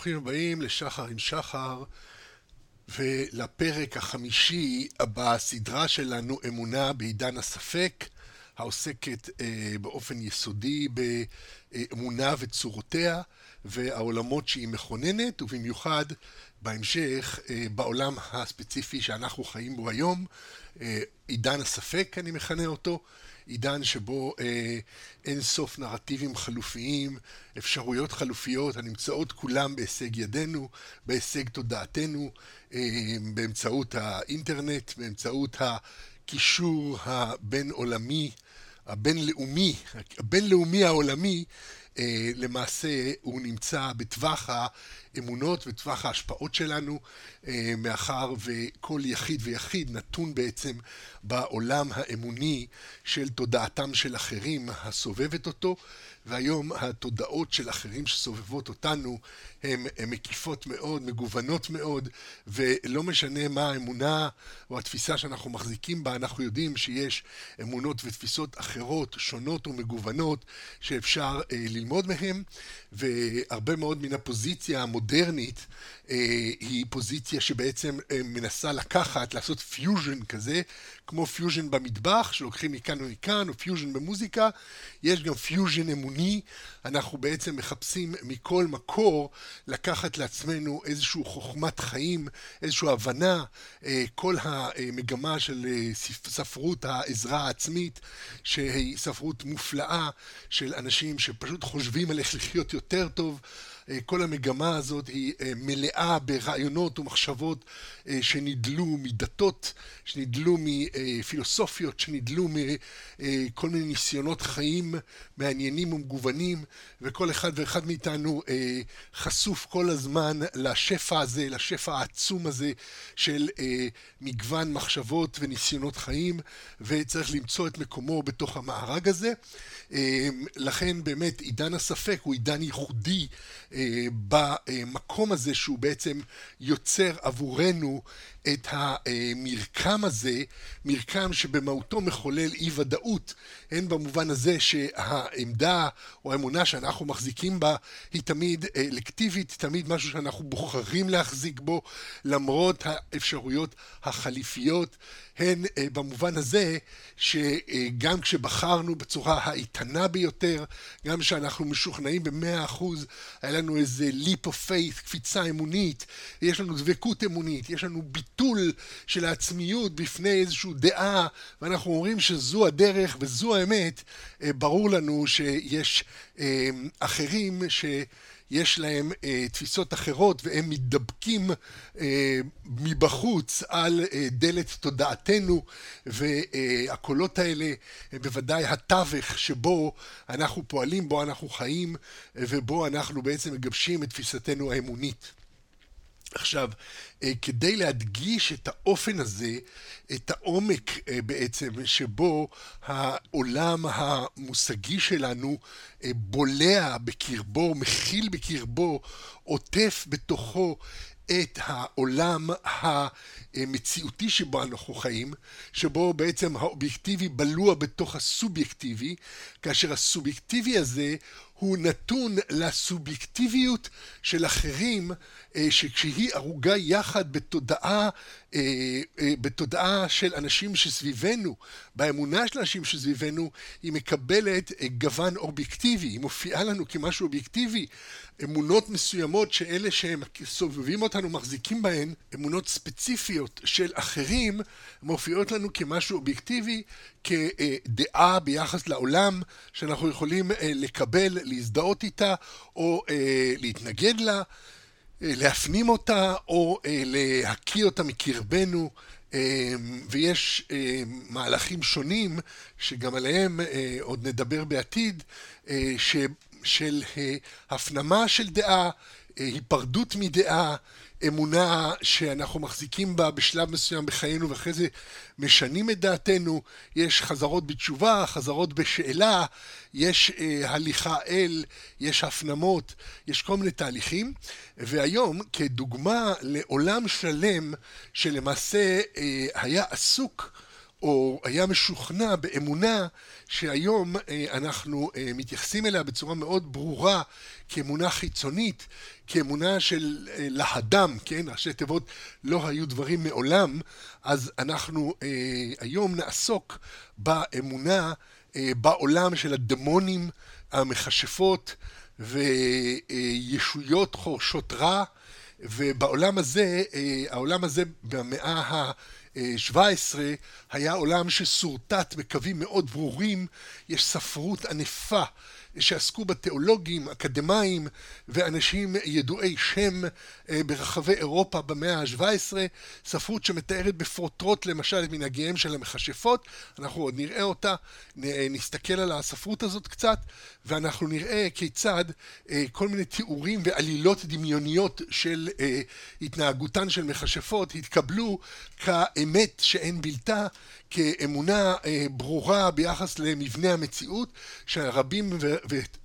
ברוכים הבאים לשחר עם שחר ולפרק החמישי בסדרה שלנו אמונה בעידן הספק העוסקת אה, באופן יסודי באמונה וצורותיה והעולמות שהיא מכוננת ובמיוחד בהמשך אה, בעולם הספציפי שאנחנו חיים בו היום אה, עידן הספק אני מכנה אותו עידן שבו אה, אין סוף נרטיבים חלופיים, אפשרויות חלופיות הנמצאות כולם בהישג ידינו, בהישג תודעתנו, אה, באמצעות האינטרנט, באמצעות הקישור הבין עולמי, הבינלאומי, הבינלאומי העולמי למעשה הוא נמצא בטווח האמונות וטווח ההשפעות שלנו, אה, מאחר וכל יחיד ויחיד נתון בעצם בעולם האמוני של תודעתם של אחרים הסובבת אותו, והיום התודעות של אחרים שסובבות אותנו הן מקיפות מאוד, מגוונות מאוד, ולא משנה מה האמונה או התפיסה שאנחנו מחזיקים בה, אנחנו יודעים שיש אמונות ותפיסות אחרות, שונות ומגוונות, שאפשר אה, ללמוד מהן, והרבה מאוד מן הפוזיציה המודרנית אה, היא פוזיציה שבעצם אה, מנסה לקחת, לעשות פיוז'ן כזה, כמו פיוז'ן במטבח, שלוקחים מכאן ומכאן, או פיוז'ן במוזיקה, יש גם פיוז'ן אמוני, אנחנו בעצם מחפשים מכל מקור לקחת לעצמנו איזושהי חוכמת חיים, איזושהי הבנה, אה, כל המגמה של ספרות העזרה העצמית, שהיא ספרות מופלאה של אנשים שפשוט חושבים על איך לחיות יותר טוב. אה, כל המגמה הזאת היא אה, מלאה ברעיונות ומחשבות אה, שנדלו מדתות, שנדלו מפילוסופיות, שנדלו מכל מיני ניסיונות חיים מעניינים ומגוונים, וכל אחד ואחד מאיתנו חשוף כל הזמן לשפע הזה, לשפע העצום הזה של מגוון מחשבות וניסיונות חיים, וצריך למצוא את מקומו בתוך המארג הזה. לכן באמת עידן הספק הוא עידן ייחודי במקום הזה שהוא בעצם יוצר עבורנו את המרקם הזה, מרקם שבמהותו מחולל אי ודאות, הן במובן הזה שהעמדה או האמונה שאנחנו מחזיקים בה היא תמיד אלקטיבית, תמיד משהו שאנחנו בוחרים להחזיק בו למרות האפשרויות החליפיות, הן במובן הזה שגם כשבחרנו בצורה האיתנה ביותר, גם כשאנחנו משוכנעים במאה אחוז, היה לנו איזה leap of faith, קפיצה אמונית, יש לנו דבקות אמונית, יש לנו ביטול של העצמיות בפני איזושהי דעה, ואנחנו אומרים שזו הדרך וזו האמת, אה, ברור לנו שיש אה, אחרים ש... יש להם אה, תפיסות אחרות והם מתדבקים אה, מבחוץ על אה, דלת תודעתנו והקולות האלה הם בוודאי התווך שבו אנחנו פועלים, בו אנחנו חיים ובו אנחנו בעצם מגבשים את תפיסתנו האמונית. עכשיו, אה, כדי להדגיש את האופן הזה, את העומק אה, בעצם שבו העולם המושגי שלנו אה, בולע בקרבו, מכיל בקרבו, עוטף בתוכו את העולם המציאותי שבו אנחנו חיים, שבו בעצם האובייקטיבי בלוע בתוך הסובייקטיבי, כאשר הסובייקטיבי הזה הוא נתון לסובייקטיביות של אחרים שכשהיא ערוגה יחד בתודעה, אה, אה, בתודעה של אנשים שסביבנו, באמונה של אנשים שסביבנו, היא מקבלת גוון אובייקטיבי, היא מופיעה לנו כמשהו אובייקטיבי. אמונות מסוימות שאלה שהם סובבים אותנו מחזיקים בהן, אמונות ספציפיות של אחרים, מופיעות לנו כמשהו אובייקטיבי, כדעה ביחס לעולם שאנחנו יכולים לקבל, להזדהות איתה או להתנגד לה. אה, להפנים אותה או אה, להקיא אותה מקרבנו אה, ויש מהלכים שונים שגם עליהם עוד נדבר בעתיד של הפנמה של דעה, היפרדות מדעה אמונה שאנחנו מחזיקים בה בשלב מסוים בחיינו ואחרי זה משנים את דעתנו, יש חזרות בתשובה, חזרות בשאלה, יש אה, הליכה אל, יש הפנמות, יש כל מיני תהליכים, והיום כדוגמה לעולם שלם שלמעשה אה, היה עסוק או היה משוכנע באמונה שהיום אה, אנחנו אה, מתייחסים אליה בצורה מאוד ברורה כאמונה חיצונית, כאמונה של אה, להדם, כן? ראשי תיבות לא היו דברים מעולם, אז אנחנו היום נעסוק באמונה בעולם של הדמונים, המכשפות וישויות חורשות רע, ובעולם הזה, העולם הזה במאה ה... 17 היה עולם ששורטט בקווים מאוד ברורים, יש ספרות ענפה שעסקו בה תיאולוגים, אקדמאים ואנשים ידועי שם אה, ברחבי אירופה במאה ה-17, ספרות שמתארת בפרוטרוט למשל את מנהגיהם של המכשפות, אנחנו עוד נראה אותה, נסתכל על הספרות הזאת קצת, ואנחנו נראה כיצד אה, כל מיני תיאורים ועלילות דמיוניות של אה, התנהגותן של מכשפות התקבלו כאמת שאין בלתה, כאמונה אה, ברורה ביחס למבנה המציאות, שרבים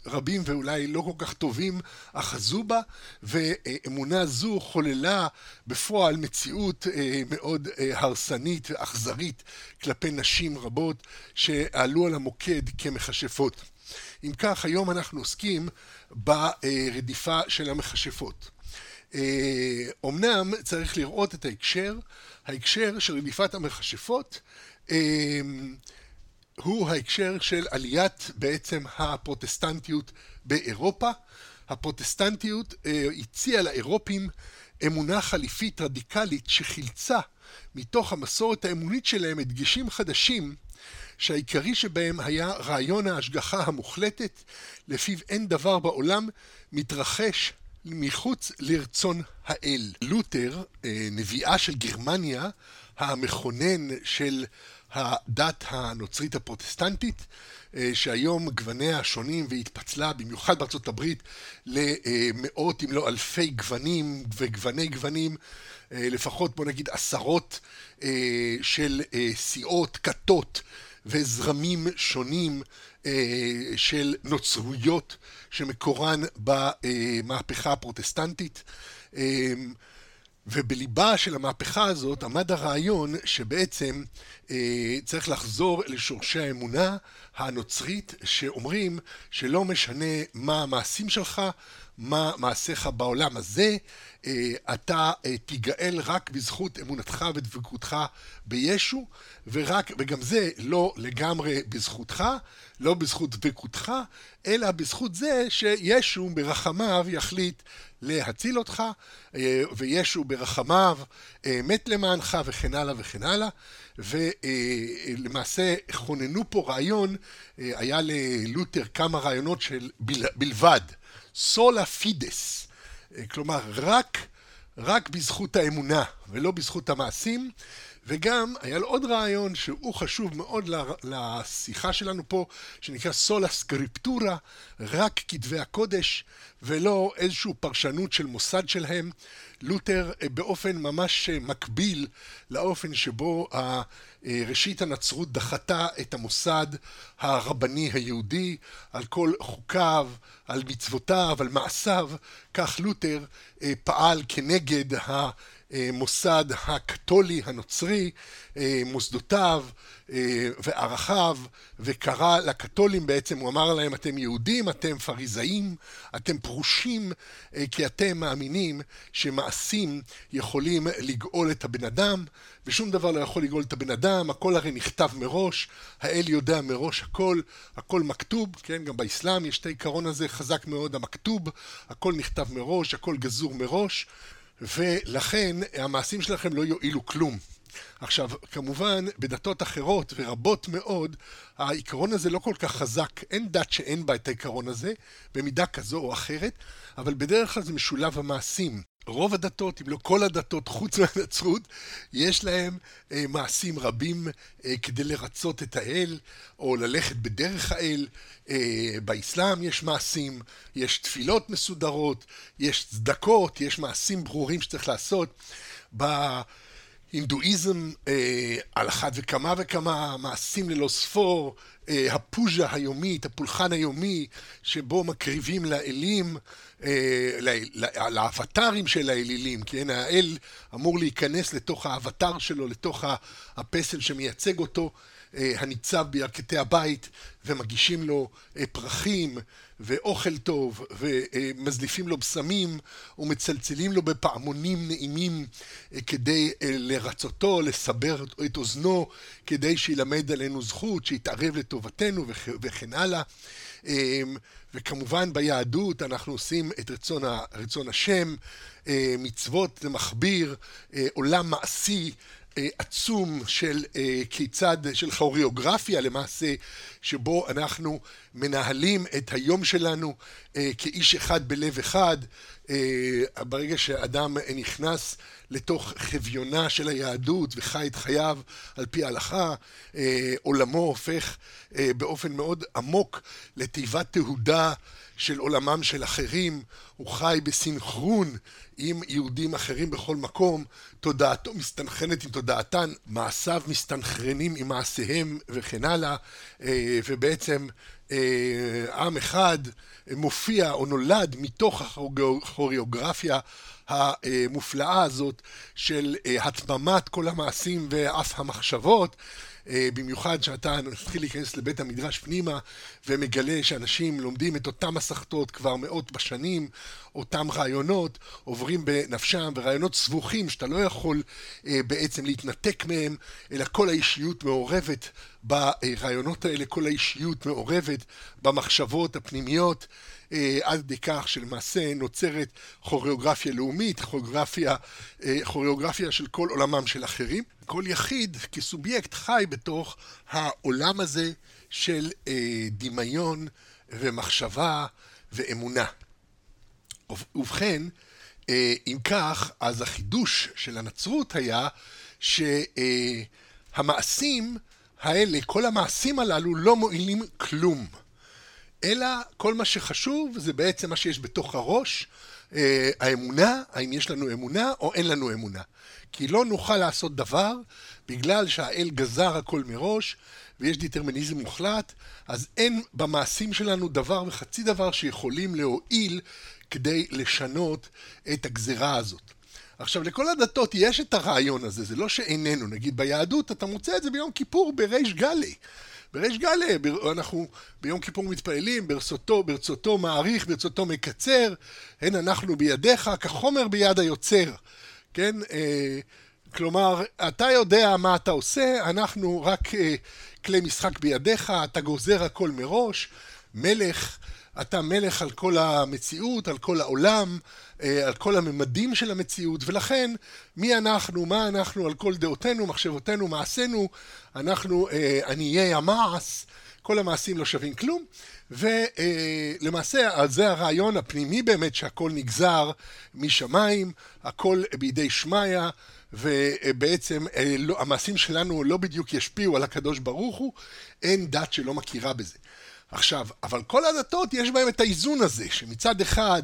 ורבים ואולי לא כל כך טובים אחזו בה, ואמונה זו חוללה בפועל מציאות אה, מאוד אה, הרסנית ואכזרית כלפי נשים רבות שעלו על המוקד כמכשפות. אם כך, היום אנחנו עוסקים ברדיפה של המכשפות. אמנם צריך לראות את ההקשר, ההקשר של רדיפת המכשפות הוא ההקשר של עליית בעצם הפרוטסטנטיות באירופה. הפרוטסטנטיות אה, הציעה לאירופים אמונה חליפית רדיקלית שחילצה מתוך המסורת האמונית שלהם הדגשים חדשים שהעיקרי שבהם היה רעיון ההשגחה המוחלטת לפיו אין דבר בעולם מתרחש מחוץ לרצון האל. לותר, אה, נביאה של גרמניה, המכונן של הדת הנוצרית הפרוטסטנטית, אה, שהיום גווניה שונים והתפצלה במיוחד בארצות הברית למאות אם לא אלפי גוונים וגווני גוונים, אה, לפחות בוא נגיד עשרות אה, של סיעות, כתות וזרמים שונים של נוצרויות שמקורן במהפכה הפרוטסטנטית. ובליבה של המהפכה הזאת עמד הרעיון שבעצם אה, צריך לחזור לשורשי האמונה הנוצרית שאומרים שלא משנה מה המעשים שלך, מה מעשיך בעולם הזה, אה, אתה אה, תיגאל רק בזכות אמונתך ודבקותך בישו, ורק, וגם זה לא לגמרי בזכותך, לא בזכות דבקותך, אלא בזכות זה שישו ברחמיו יחליט להציל אותך, אה, וישו ברחמיו מת למענך וכן הלאה וכן הלאה. ולמעשה כוננו פה רעיון, היה ללותר כמה רעיונות של בלבד, סולה פידס, כלומר רק, רק בזכות האמונה ולא בזכות המעשים, וגם היה לו עוד רעיון שהוא חשוב מאוד לשיחה שלנו פה, שנקרא סולה סקריפטורה, רק כתבי הקודש, ולא איזושהי פרשנות של מוסד שלהם. לותר אה, באופן ממש אה, מקביל לאופן שבו ראשית הנצרות דחתה את המוסד הרבני היהודי על כל חוקיו, על מצוותיו, על מעשיו, כך לותר אה, פעל כנגד המוסד הקתולי הנוצרי, מוסדותיו וערכיו, וקרא לקתולים בעצם, הוא אמר להם, אתם יהודים, אתם פריזאים, אתם פרושים, כי אתם מאמינים שמעשים יכולים לגאול את הבן אדם, ושום דבר לא יכול לגאול את הבן אדם, הכל הרי נכתב מראש, האל יודע מראש הכל, הכל מכתוב, כן, גם באסלאם יש את העיקרון הזה חזק מאוד, המכתוב, הכל נכתב מראש, הכל גזור מראש, ולכן המעשים שלכם לא יועילו כלום. עכשיו, כמובן, בדתות אחרות ורבות מאוד, העיקרון הזה לא כל כך חזק. אין דת שאין בה את העיקרון הזה, במידה כזו או אחרת, אבל בדרך כלל זה משולב המעשים. רוב הדתות, אם לא כל הדתות, חוץ מהנצרות, יש להם אה, מעשים רבים אה, כדי לרצות את האל, או ללכת בדרך האל. אה, באסלאם יש מעשים, יש תפילות מסודרות, יש צדקות, יש מעשים ברורים שצריך לעשות. ב... הינדואיזם אה, על אחת וכמה וכמה מעשים ללא ספור, הפוז'ה היומית, הפולחן היומי, שבו מקריבים לאלים, אה, לאבטרים של האלילים, כן, האל אמור להיכנס לתוך האבטר שלו, לתוך הפסל שמייצג אותו. אה, הניצב בירכתי הבית ומגישים לו אה, פרחים ואוכל טוב ומזליפים לו בשמים ומצלצלים לו בפעמונים נעימים אה, כדי לרצותו, לסבר את אוזנו, כדי שילמד עלינו זכות, שיתערב לטובתנו וכן הלאה. וכמובן ביהדות אנחנו עושים את רצון, רצון השם, מצוות זה מכביר, עולם מעשי אה, עצום של אה, כיצד, של כוריאוגרפיה למעשה, שבו אנחנו מנהלים את היום שלנו אה, כאיש אחד בלב אחד. ברגע שאדם נכנס לתוך חביונה של היהדות וחי את חייו על פי ההלכה, עולמו הופך באופן מאוד עמוק לתיבת תהודה של עולמם של אחרים, הוא חי בסינכרון עם יהודים אחרים בכל מקום, תודעתו מסתנכרנת עם תודעתן, מעשיו מסתנכרנים עם מעשיהם וכן הלאה, אה, ובעצם אה, עם אחד מופיע או נולד מתוך הכוריאוגרפיה המופלאה הזאת של אה, התממת כל המעשים ואף המחשבות. אה, במיוחד שאתה מתחיל להיכנס לבית המדרש פנימה ומגלה שאנשים לומדים את אותם מסכתות כבר מאות בשנים, אותם רעיונות עוברים בנפשם ורעיונות סבוכים שאתה לא יכול אה, בעצם להתנתק מהם, אלא כל האישיות מעורבת ברעיונות האלה, כל האישיות מעורבת במחשבות הפנימיות. אה, עד כדי כך שלמעשה נוצרת כוריאוגרפיה לאומית, כוריאוגרפיה, אה, כוריאוגרפיה של כל עולמם של אחרים. כל יחיד כסובייקט חי בתוך העולם הזה של אה, דמיון ומחשבה ואמונה. ובכן, אם כך, אז החידוש של הנצרות היה שהמעשים האלה, כל המעשים הללו לא מועילים כלום. אלא כל מה שחשוב זה בעצם מה שיש בתוך הראש, אה, האמונה, האם יש לנו אמונה או אין לנו אמונה. כי לא נוכל לעשות דבר בגלל שהאל גזר הכל מראש ויש דטרמיניזם מוחלט, אז אין במעשים שלנו דבר וחצי דבר שיכולים להועיל כדי לשנות את הגזרה הזאת. עכשיו, לכל הדתות יש את הרעיון הזה, זה לא שאיננו. נגיד ביהדות אתה מוצא את זה ביום כיפור בריש גלי. בריש גלי, אנחנו ביום כיפור מתפללים, ברצותו, ברצותו מעריך, ברצותו מקצר, הן אנחנו בידיך, כחומר ביד היוצר, כן? אה, כלומר, אתה יודע מה אתה עושה, אנחנו רק אה, כלי משחק בידיך, אתה גוזר הכל מראש, מלך, אתה מלך על כל המציאות, על כל העולם, אה, על כל הממדים של המציאות, ולכן מי אנחנו, מה אנחנו, על כל דעותינו, מחשבותינו, מעשינו, אנחנו אה, עניי המעש, כל המעשים לא שווים כלום, ולמעשה אה, זה הרעיון הפנימי באמת שהכל נגזר משמיים, הכל בידי שמיא, ובעצם לא, המעשים שלנו לא בדיוק ישפיעו על הקדוש ברוך הוא, אין דת שלא מכירה בזה. עכשיו, אבל כל הדתות יש בהם את האיזון הזה, שמצד אחד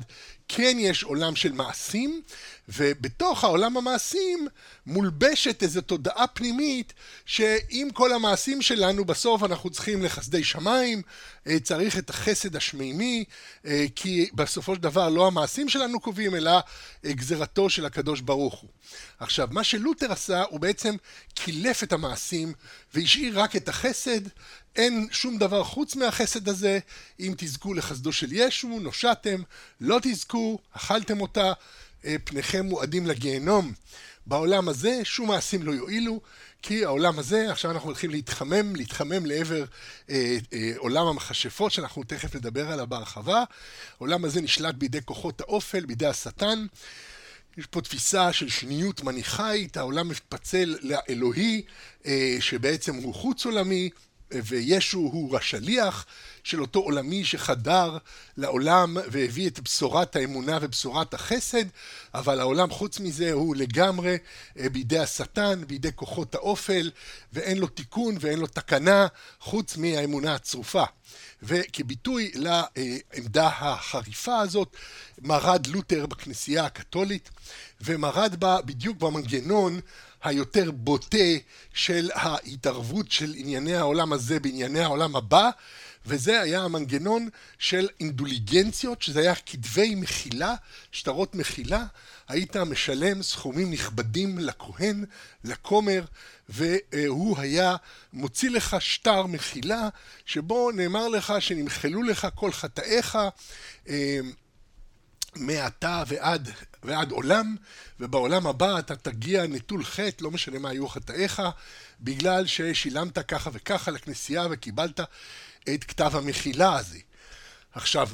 כן יש עולם של מעשים, ובתוך העולם המעשים מולבשת איזו תודעה פנימית שעם כל המעשים שלנו בסוף אנחנו צריכים לחסדי שמיים, אה, צריך את החסד השמימי, אה, כי בסופו של דבר לא המעשים שלנו קובעים, אלא אה, גזירתו של הקדוש ברוך הוא. עכשיו, מה שלותר עשה, הוא בעצם קילף את המעשים והשאיר רק את החסד, אין שום דבר חוץ מהחסד הזה, אם תזכו לחסדו של ישו, נושעתם, לא תזכו, אכלתם אותה, אה, פניכם מועדים לגיהנום. בעולם הזה שום מעשים לא יועילו, כי העולם הזה, עכשיו אנחנו הולכים להתחמם, להתחמם לעבר אה, אה, עולם המכשפות, שאנחנו תכף נדבר עליו בהרחבה. העולם הזה נשלט בידי כוחות האופל, בידי השטן. יש פה תפיסה של שניות מניחאית, העולם מתפצל לאלוהי, אה, שבעצם הוא חוץ עולמי, וישו הוא השליח, של אותו עולמי שחדר לעולם והביא את בשורת האמונה ובשורת החסד, אבל העולם חוץ מזה הוא לגמרי אה, בידי השטן, בידי כוחות האופל, ואין לו תיקון ואין לו תקנה חוץ מהאמונה הצרופה. וכביטוי לעמדה החריפה הזאת, מרד לותר בכנסייה הקתולית, ומרד בה בדיוק במנגנון היותר בוטה של ההתערבות של ענייני העולם הזה בענייני העולם הבא, וזה היה המנגנון של אינדוליגנציות, שזה היה כתבי מחילה, שטרות מחילה, היית משלם סכומים נכבדים לכהן, לכומר, והוא היה מוציא לך שטר מחילה, שבו נאמר לך שנמחלו לך כל חטאיך אה, מעתה ועד, ועד עולם, ובעולם הבא אתה תגיע נטול חטא, לא משנה מה היו חטאיך, בגלל ששילמת ככה וככה לכנסייה וקיבלת את כתב המחילה הזה. עכשיו,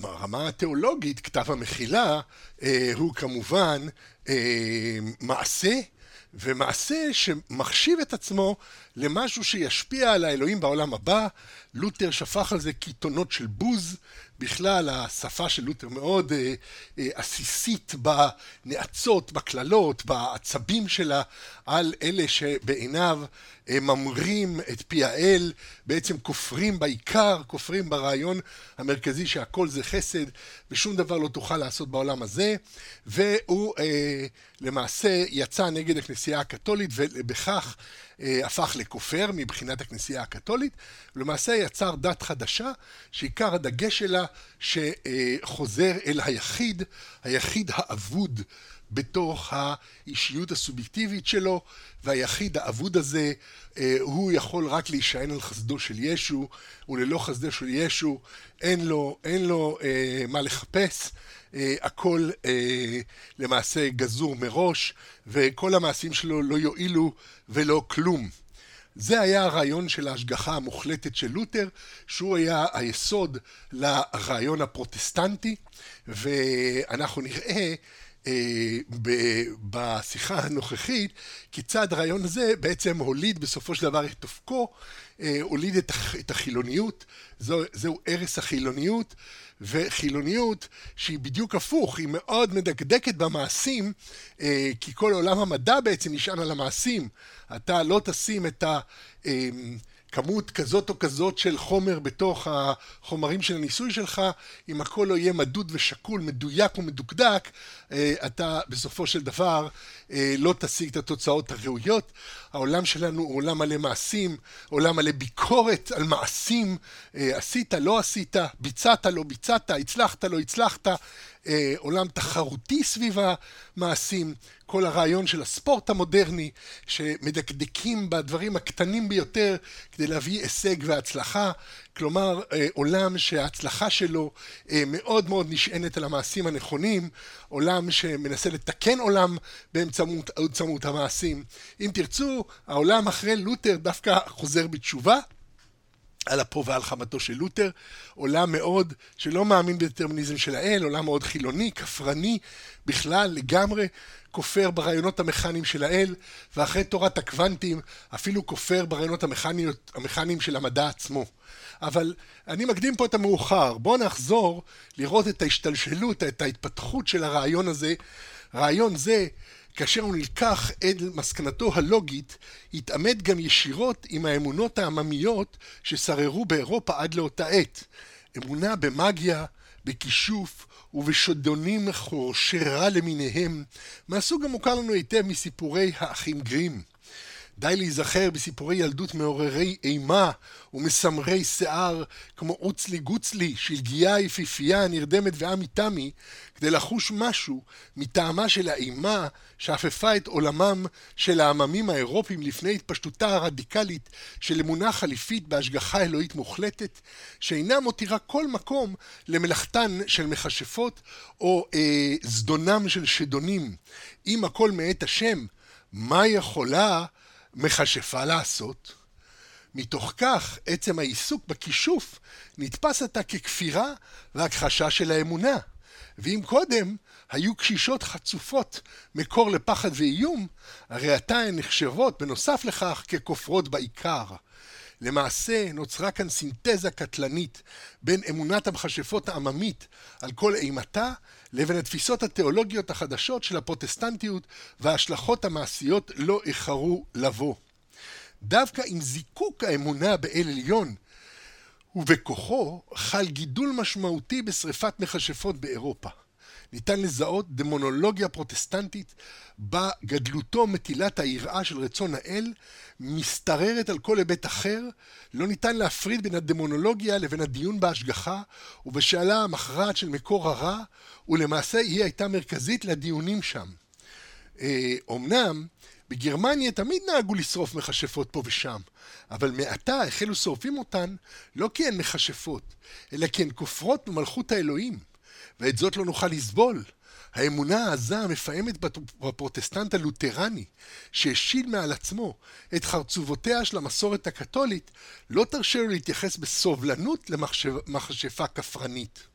ברמה התיאולוגית, כתב המחילה אה, הוא כמובן אה, מעשה, ומעשה שמחשיב את עצמו למשהו שישפיע על האלוהים בעולם הבא. לותר שפך על זה קיתונות של בוז, בכלל השפה של לותר מאוד אה, אה, עסיסית בנאצות, בקללות, בעצבים שלה, על אלה שבעיניו ממרים את פי האל, בעצם כופרים בעיקר, כופרים ברעיון המרכזי שהכל זה חסד ושום דבר לא תוכל לעשות בעולם הזה, והוא אה, למעשה יצא נגד הכנסייה הקתולית ובכך אה, הפך לכופר מבחינת הכנסייה הקתולית, ולמעשה יצר דת חדשה שעיקר הדגש שלה שחוזר אל היחיד, היחיד האבוד בתוך האישיות הסובייקטיבית שלו, והיחיד האבוד הזה, אה, הוא יכול רק להישען על חסדו של ישו, וללא חסדו של ישו אין לו, אין לו אה, מה לחפש. אה, הכל אה, למעשה גזור מראש, וכל המעשים שלו לא יועילו ולא כלום. זה היה הרעיון של ההשגחה המוחלטת של לותר, שהוא היה היסוד לרעיון הפרוטסטנטי, ואנחנו נראה אה, בשיחה הנוכחית כיצד הרעיון הזה בעצם הוליד בסופו של דבר את אופקו, אה, הוליד את החילוניות, זו, זהו ערש החילוניות, וחילוניות שהיא בדיוק הפוך, היא מאוד מדקדקת במעשים, אה, כי כל עולם המדע בעצם נשען על המעשים. אתה לא תשים את ה... כמות כזאת או כזאת של חומר בתוך החומרים של הניסוי שלך, אם הכל לא יהיה מדוד ושקול, מדויק ומדוקדק, אה, אתה בסופו של דבר אה, לא תשיג את התוצאות הראויות. העולם שלנו הוא עולם מלא מעשים, עולם מלא ביקורת על מעשים, אה, עשית, לא עשית, ביצעת, לא ביצעת, הצלחת, לא הצלחת, עולם תחרותי סביב המעשים. כל הרעיון של הספורט המודרני, שמדקדקים בדברים הקטנים ביותר כדי להביא הישג והצלחה, כלומר אה, עולם שההצלחה שלו אה, מאוד מאוד נשענת על המעשים הנכונים, עולם שמנסה לתקן עולם באמצעות המעשים. אם תרצו, העולם אחרי לותר דווקא חוזר בתשובה. על אפו ועל חמתו של לותר, עולם מאוד שלא מאמין בדטרמיניזם של האל, עולם מאוד חילוני, כפרני, בכלל לגמרי כופר ברעיונות המכניים של האל, ואחרי תורת הקוונטים אפילו כופר ברעיונות המכניים של המדע עצמו. אבל אני מקדים פה את המאוחר, בואו נחזור לראות את ההשתלשלות, את ההתפתחות של הרעיון הזה. רעיון זה כאשר הוא נלקח אל מסקנתו הלוגית, התעמת גם ישירות עם האמונות העממיות ששררו באירופה עד לאותה עת. אמונה במאגיה, בכישוף ובשודונים חורשי רע למיניהם, מהסוג המוכר לנו היטב מסיפורי האחים גרים. די להיזכר בסיפורי ילדות מעוררי אימה ומסמרי שיער כמו עוצלי גוצלי, שלגיה יפיפייה נרדמת ועמי תמי, כדי לחוש משהו מטעמה של האימה שאפפה את עולמם של העממים האירופים לפני התפשטותה הרדיקלית של אמונה חליפית בהשגחה אלוהית מוחלטת, שאינה מותירה כל מקום למלאכתן של מכשפות או אה, זדונם של שדונים. אם הכל מאת השם, מה יכולה מכשפה לעשות. מתוך כך, עצם העיסוק בכישוף נתפס עתה ככפירה והכחשה של האמונה. ואם קודם היו קשישות חצופות מקור לפחד ואיום, הרי עתה הן נחשבות בנוסף לכך ככופרות בעיקר. למעשה נוצרה כאן סינתזה קטלנית בין אמונת המכשפות העממית על כל אימתה לבין התפיסות התיאולוגיות החדשות של הפרוטסטנטיות וההשלכות המעשיות לא איחרו לבוא. דווקא עם זיקוק האמונה באל עליון ובכוחו חל גידול משמעותי בשריפת מכשפות באירופה. ניתן לזהות דמונולוגיה פרוטסטנטית בה גדלותו מטילת היראה של רצון האל משתררת על כל היבט אחר, לא ניתן להפריד בין הדמונולוגיה לבין הדיון בהשגחה ובשאלה המכרעת של מקור הרע ולמעשה היא הייתה מרכזית לדיונים שם. אומנם בגרמניה תמיד נהגו לשרוף מכשפות פה ושם, אבל מעתה החלו שורפים אותן לא כי הן מכשפות, אלא כי הן כופרות במלכות האלוהים. ואת זאת לא נוכל לסבול. האמונה העזה המפעמת בפרוטסטנט הלותרני, שהשיל מעל עצמו את חרצובותיה של המסורת הקתולית, לא תרשה לו להתייחס בסובלנות למכשפה כפרנית.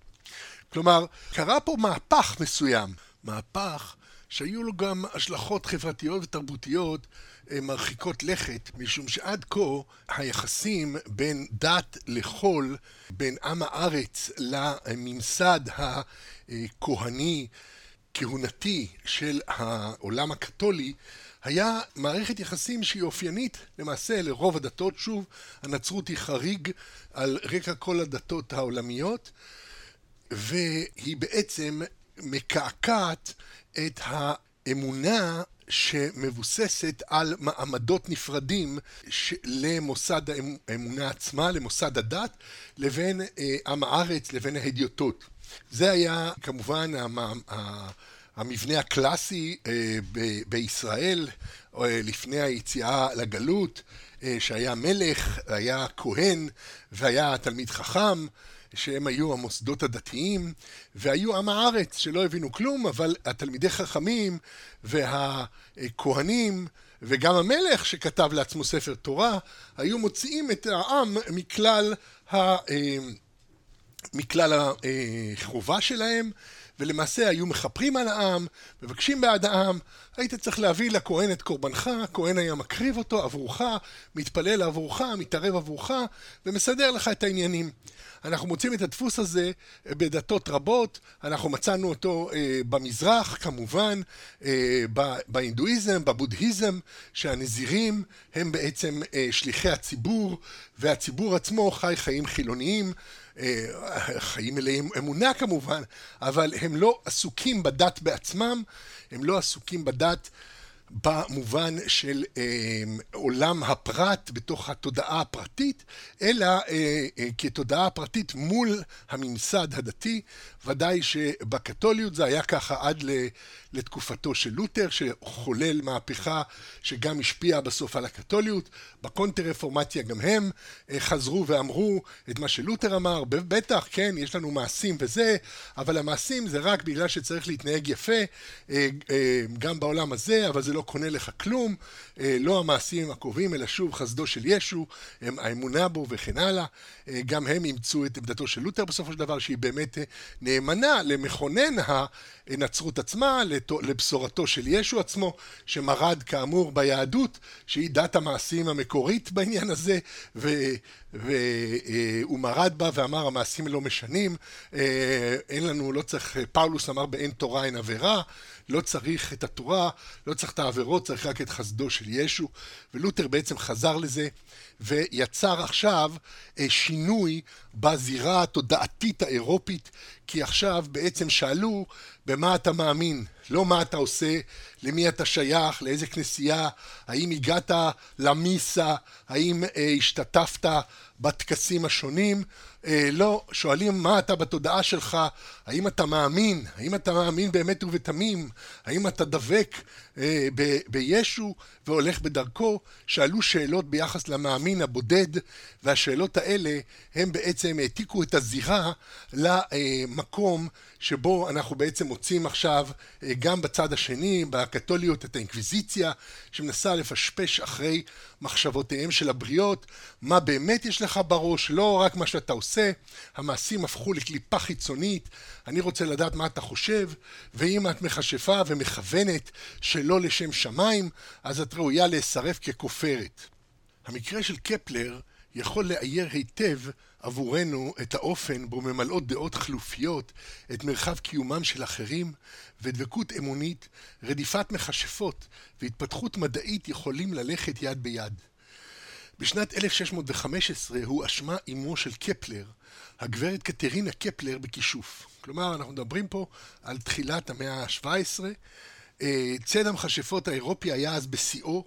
כלומר, קרה פה מהפך מסוים. מהפך שהיו לו גם השלכות חברתיות ותרבותיות מרחיקות לכת, משום שעד כה היחסים בין דת לחול, בין עם הארץ לממסד הכהני, כהונתי של העולם הקתולי, היה מערכת יחסים שהיא אופיינית למעשה לרוב הדתות. שוב, הנצרות היא חריג על רקע כל הדתות העולמיות, והיא בעצם מקעקעת את האמונה שמבוססת על מעמדות נפרדים למוסד האמונה עצמה, למוסד הדת, לבין עם הארץ, לבין ההדיוטות. זה היה כמובן המבנה הקלאסי בישראל לפני היציאה לגלות, שהיה מלך, היה כהן והיה תלמיד חכם. שהם היו המוסדות הדתיים, והיו עם הארץ שלא הבינו כלום, אבל התלמידי חכמים והכהנים וגם המלך שכתב לעצמו ספר תורה, היו מוציאים את העם מכלל, ה... אה, מכלל החובה שלהם, ולמעשה היו מכפרים על העם, מבקשים בעד העם, היית צריך להביא לכהן את קורבנך, הכהן היה מקריב אותו עבורך, מתפלל עבורך, מתערב עבורך, ומסדר לך את העניינים. אנחנו מוצאים את הדפוס הזה בדתות רבות, אנחנו מצאנו אותו אה, במזרח כמובן, אה, בהינדואיזם, בבודהיזם, שהנזירים הם בעצם אה, שליחי הציבור, והציבור עצמו חי חיים חילוניים. חיים מלאים אמונה כמובן, אבל הם לא עסוקים בדת בעצמם, הם לא עסוקים בדת במובן של אה, עולם הפרט בתוך התודעה הפרטית, אלא אה, אה, כתודעה פרטית מול הממסד הדתי. ודאי שבקתוליות זה היה ככה עד לתקופתו של לותר, שחולל מהפכה שגם השפיעה בסוף על הקתוליות. בקונטר רפורמציה גם הם אה, חזרו ואמרו את מה שלותר אמר, בטח, כן, יש לנו מעשים וזה, אבל המעשים זה רק בגלל שצריך להתנהג יפה, אה, אה, גם בעולם הזה, אבל זה לא קונה לך כלום, לא המעשים הקובעים, אלא שוב חסדו של ישו, האמונה בו וכן הלאה. גם הם אימצו את עמדתו של לותר בסופו של דבר, שהיא באמת נאמנה למכונן הנצרות עצמה, לבשורתו של ישו עצמו, שמרד כאמור ביהדות, שהיא דת המעשים המקורית בעניין הזה, והוא מרד בה ואמר המעשים לא משנים, אה, אין לנו, לא צריך, פאולוס אמר באין תורה אין עבירה, לא צריך את התורה, לא צריך את העבירות, צריך רק את חסדו של ישו, ולותר בעצם חזר לזה. ויצר עכשיו אה, שינוי בזירה התודעתית האירופית, כי עכשיו בעצם שאלו במה אתה מאמין, לא מה אתה עושה, למי אתה שייך, לאיזה כנסייה, האם הגעת למיסה, האם אה, השתתפת בטקסים השונים, לא, שואלים מה אתה בתודעה שלך, האם אתה מאמין, האם אתה מאמין באמת ובתמים, האם אתה דבק אה, בישו והולך בדרכו, שאלו שאלות ביחס למאמין הבודד, והשאלות האלה הם בעצם העתיקו את הזירה למקום שבו אנחנו בעצם מוצאים עכשיו אה, גם בצד השני, בקתוליות, את האינקוויזיציה, שמנסה לפשפש אחרי מחשבותיהם של הבריות, מה באמת יש לך בראש, לא רק מה שאתה עושה, המעשים הפכו לקליפה חיצונית, אני רוצה לדעת מה אתה חושב, ואם את מכשפה ומכוונת שלא לשם שמיים, אז את ראויה להישרף ככופרת. המקרה של קפלר יכול לאייר היטב עבורנו את האופן בו ממלאות דעות חלופיות את מרחב קיומם של אחרים, ודבקות אמונית, רדיפת מכשפות והתפתחות מדעית יכולים ללכת יד ביד. בשנת 1615 הואשמה אמו של קפלר, הגברת קטרינה קפלר, בכישוף. כלומר, אנחנו מדברים פה על תחילת המאה ה-17. אה, ציד המכשפות האירופי היה אז בשיאו,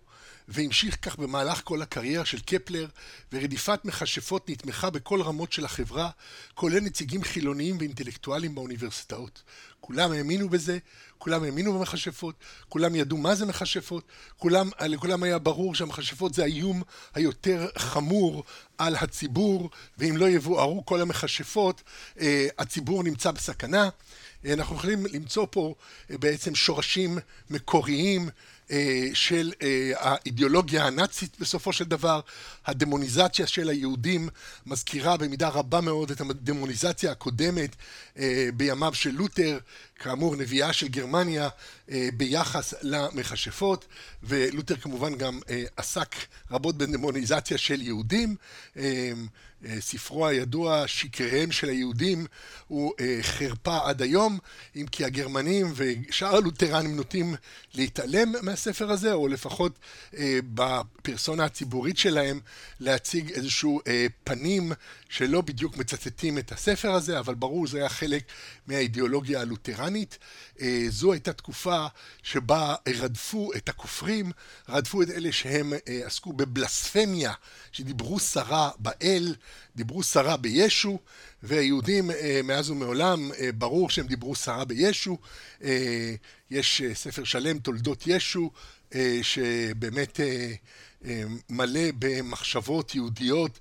והמשיך כך במהלך כל הקריירה של קפלר, ורדיפת מכשפות נתמכה בכל רמות של החברה, כולל נציגים חילוניים ואינטלקטואלים באוניברסיטאות. כולם האמינו בזה, כולם האמינו במכשפות, כולם ידעו מה זה מכשפות, כולם, לכולם היה ברור שהמכשפות זה האיום היותר חמור על הציבור, ואם לא יבוארו כל המכשפות, אה, הציבור נמצא בסכנה. אנחנו יכולים למצוא פה אה, בעצם שורשים מקוריים של אה, האידיאולוגיה הנאצית בסופו של דבר, הדמוניזציה של היהודים מזכירה במידה רבה מאוד את הדמוניזציה הקודמת בימיו של לותר, כאמור נביאה של גרמניה ביחס למכשפות, ולותר כמובן גם עסק רבות בדמוניזציה של יהודים. ספרו הידוע, שקריהם של היהודים, הוא חרפה עד היום, אם כי הגרמנים ושאר הלותרנים נוטים להתעלם מהספר הזה, או לפחות בפרסונה הציבורית שלהם להציג איזשהו פנים שלא בדיוק מצטטים את הספר הזה, אבל ברור זה היה חלק מהאידיאולוגיה הלותרנית. זו הייתה תקופה שבה רדפו את הכופרים, רדפו את אלה שהם עסקו בבלספמיה, שדיברו סרה באל, דיברו סרה בישו, והיהודים מאז ומעולם, ברור שהם דיברו סרה בישו. יש ספר שלם, תולדות ישו, שבאמת מלא במחשבות יהודיות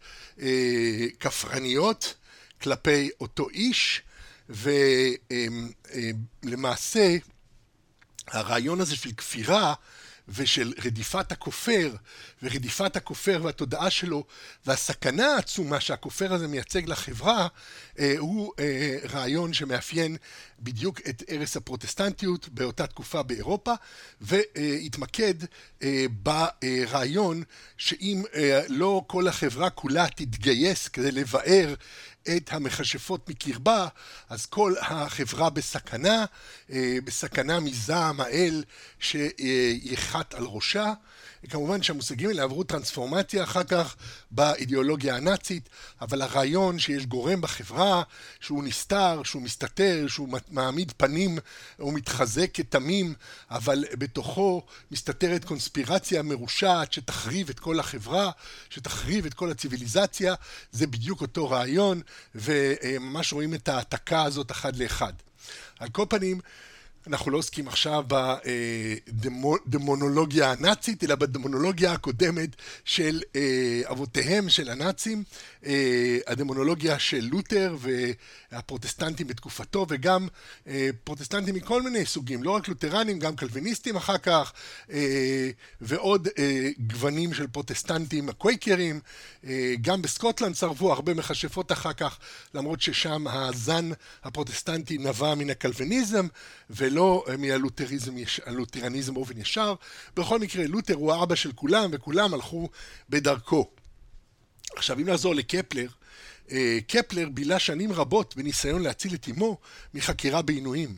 כפרניות כלפי אותו איש, ולמעשה הרעיון הזה של כפירה ושל רדיפת הכופר, ורדיפת הכופר והתודעה שלו, והסכנה העצומה שהכופר הזה מייצג לחברה, הוא רעיון שמאפיין בדיוק את ערש הפרוטסטנטיות באותה תקופה באירופה, והתמקד ברעיון שאם לא כל החברה כולה תתגייס כדי לבאר את המכשפות מקרבה, אז כל החברה בסכנה, בסכנה מזעם האל שיחת על ראשה. כמובן שהמושגים האלה עברו טרנספורמציה אחר כך באידיאולוגיה הנאצית, אבל הרעיון שיש גורם בחברה שהוא נסתר, שהוא מסתתר, שהוא מעמיד פנים, הוא מתחזק כתמים, אבל בתוכו מסתתרת קונספירציה מרושעת שתחריב את כל החברה, שתחריב את כל הציוויליזציה, זה בדיוק אותו רעיון, וממש רואים את ההעתקה הזאת אחד לאחד. על כל פנים, אנחנו לא עוסקים עכשיו בדמונולוגיה הנאצית, אלא בדמונולוגיה הקודמת של אבותיהם של הנאצים, הדמונולוגיה של לותר והפרוטסטנטים בתקופתו, וגם פרוטסטנטים מכל מיני סוגים, לא רק לותרנים, גם קלוויניסטים אחר כך, ועוד גוונים של פרוטסטנטים הקווייקרים, גם בסקוטלנד צרבו הרבה מכשפות אחר כך, למרות ששם הזן הפרוטסטנטי נבע מן הקלוויניזם, ולא מהלותרניזם באופן ישר. בכל מקרה, לותר הוא האבא של כולם, וכולם הלכו בדרכו. עכשיו, אם נחזור לקפלר, קפלר בילה שנים רבות בניסיון להציל את אמו מחקירה בעינויים.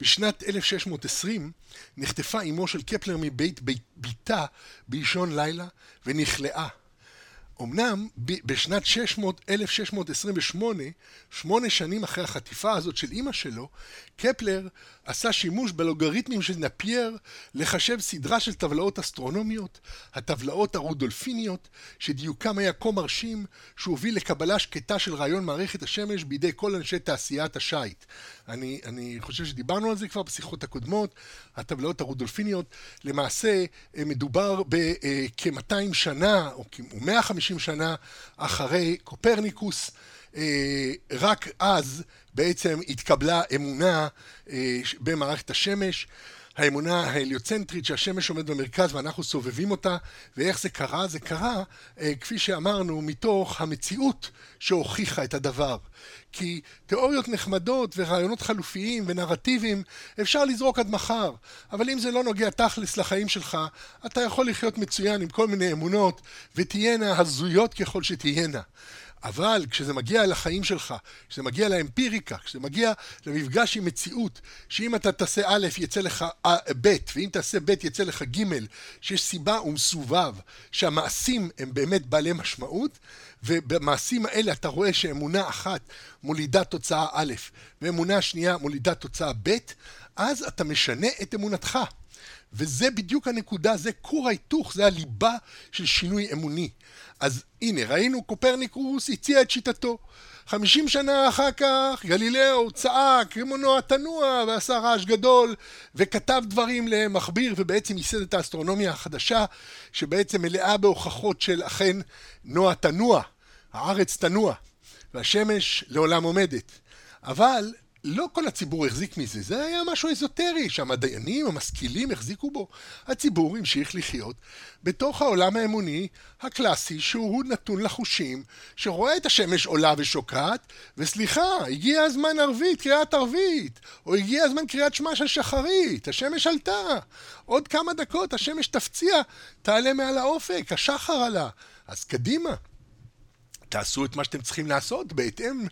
בשנת 1620 נחטפה אמו של קפלר מבית ביתה באישון לילה ונכלאה. אמנם בשנת 600, 1628, שמונה שנים אחרי החטיפה הזאת של אימא שלו, קפלר עשה שימוש בלוגריתמים של נפייר לחשב סדרה של טבלאות אסטרונומיות, הטבלאות הרודולפיניות, שדיוקם היה כה מרשים, שהוביל לקבלה שקטה של רעיון מערכת השמש בידי כל אנשי תעשיית השיט. אני, אני חושב שדיברנו על זה כבר בשיחות הקודמות, הטבלאות הרודולפיניות, למעשה מדובר בכ-200 שנה, או כ-150 שנה אחרי קופרניקוס, רק אז בעצם התקבלה אמונה במערכת השמש, האמונה ההליוצנטרית שהשמש עומד במרכז ואנחנו סובבים אותה, ואיך זה קרה? זה קרה, כפי שאמרנו, מתוך המציאות שהוכיחה את הדבר. כי תיאוריות נחמדות ורעיונות חלופיים ונרטיבים אפשר לזרוק עד מחר, אבל אם זה לא נוגע תכלס לחיים שלך, אתה יכול לחיות מצוין עם כל מיני אמונות, ותהיינה הזויות ככל שתהיינה. אבל כשזה מגיע לחיים שלך, כשזה מגיע לאמפיריקה, כשזה מגיע למפגש עם מציאות, שאם אתה תעשה א' יצא לך ב', ואם תעשה ב' יצא לך ג', שיש סיבה ומסובב, שהמעשים הם באמת בעלי משמעות, ובמעשים האלה אתה רואה שאמונה אחת מולידה תוצאה א', ואמונה שנייה מולידה תוצאה ב', אז אתה משנה את אמונתך. וזה בדיוק הנקודה, זה כור ההיתוך, זה הליבה של שינוי אמוני. אז הנה, ראינו, קופרניקוס הציע את שיטתו. חמישים שנה אחר כך, גלילאו צעק, רימונו התנוע, ועשה רעש גדול, וכתב דברים למכביר, ובעצם ייסד את האסטרונומיה החדשה, שבעצם מלאה בהוכחות של אכן נוע תנוע, הארץ תנוע, והשמש לעולם עומדת. אבל לא כל הציבור החזיק מזה, זה היה משהו אזוטרי שהמדענים המשכילים החזיקו בו. הציבור המשיך לחיות בתוך העולם האמוני הקלאסי שהוא נתון לחושים, שרואה את השמש עולה ושוקעת, וסליחה, הגיע הזמן ערבית, קריאת ערבית, או הגיע הזמן קריאת שמע של שחרית, השמש עלתה, עוד כמה דקות השמש תפציע, תעלה מעל האופק, השחר עלה, אז קדימה. תעשו את מה שאתם צריכים לעשות בהתאם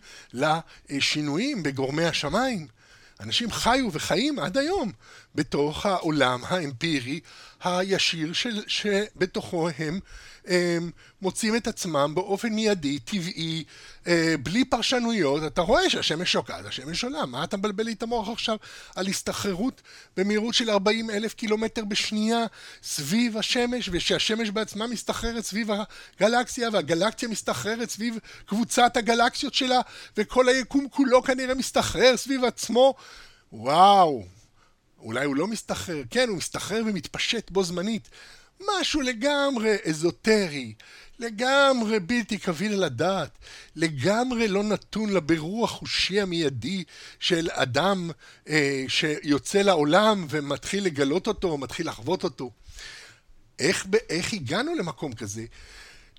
לשינויים בגורמי השמיים. אנשים חיו וחיים עד היום בתוך העולם האמפירי הישיר של, שבתוכו הם מוצאים את עצמם באופן מיידי, טבעי, אה, בלי פרשנויות. אתה רואה שהשמש שוקעת, השמש עולה, מה אתה מבלבל לי את המוח עכשיו על הסתחררות במהירות של 40 אלף קילומטר בשנייה סביב השמש, ושהשמש בעצמה מסתחררת סביב הגלקסיה, והגלקסיה מסתחררת סביב קבוצת הגלקסיות שלה, וכל היקום כולו כנראה מסתחרר סביב עצמו. וואו, אולי הוא לא מסתחרר, כן, הוא מסתחרר ומתפשט בו זמנית. משהו לגמרי אזוטרי, לגמרי בלתי קביל על הדעת, לגמרי לא נתון לבירור החושי המיידי של אדם אה, שיוצא לעולם ומתחיל לגלות אותו, מתחיל לחוות אותו. איך, איך הגענו למקום כזה?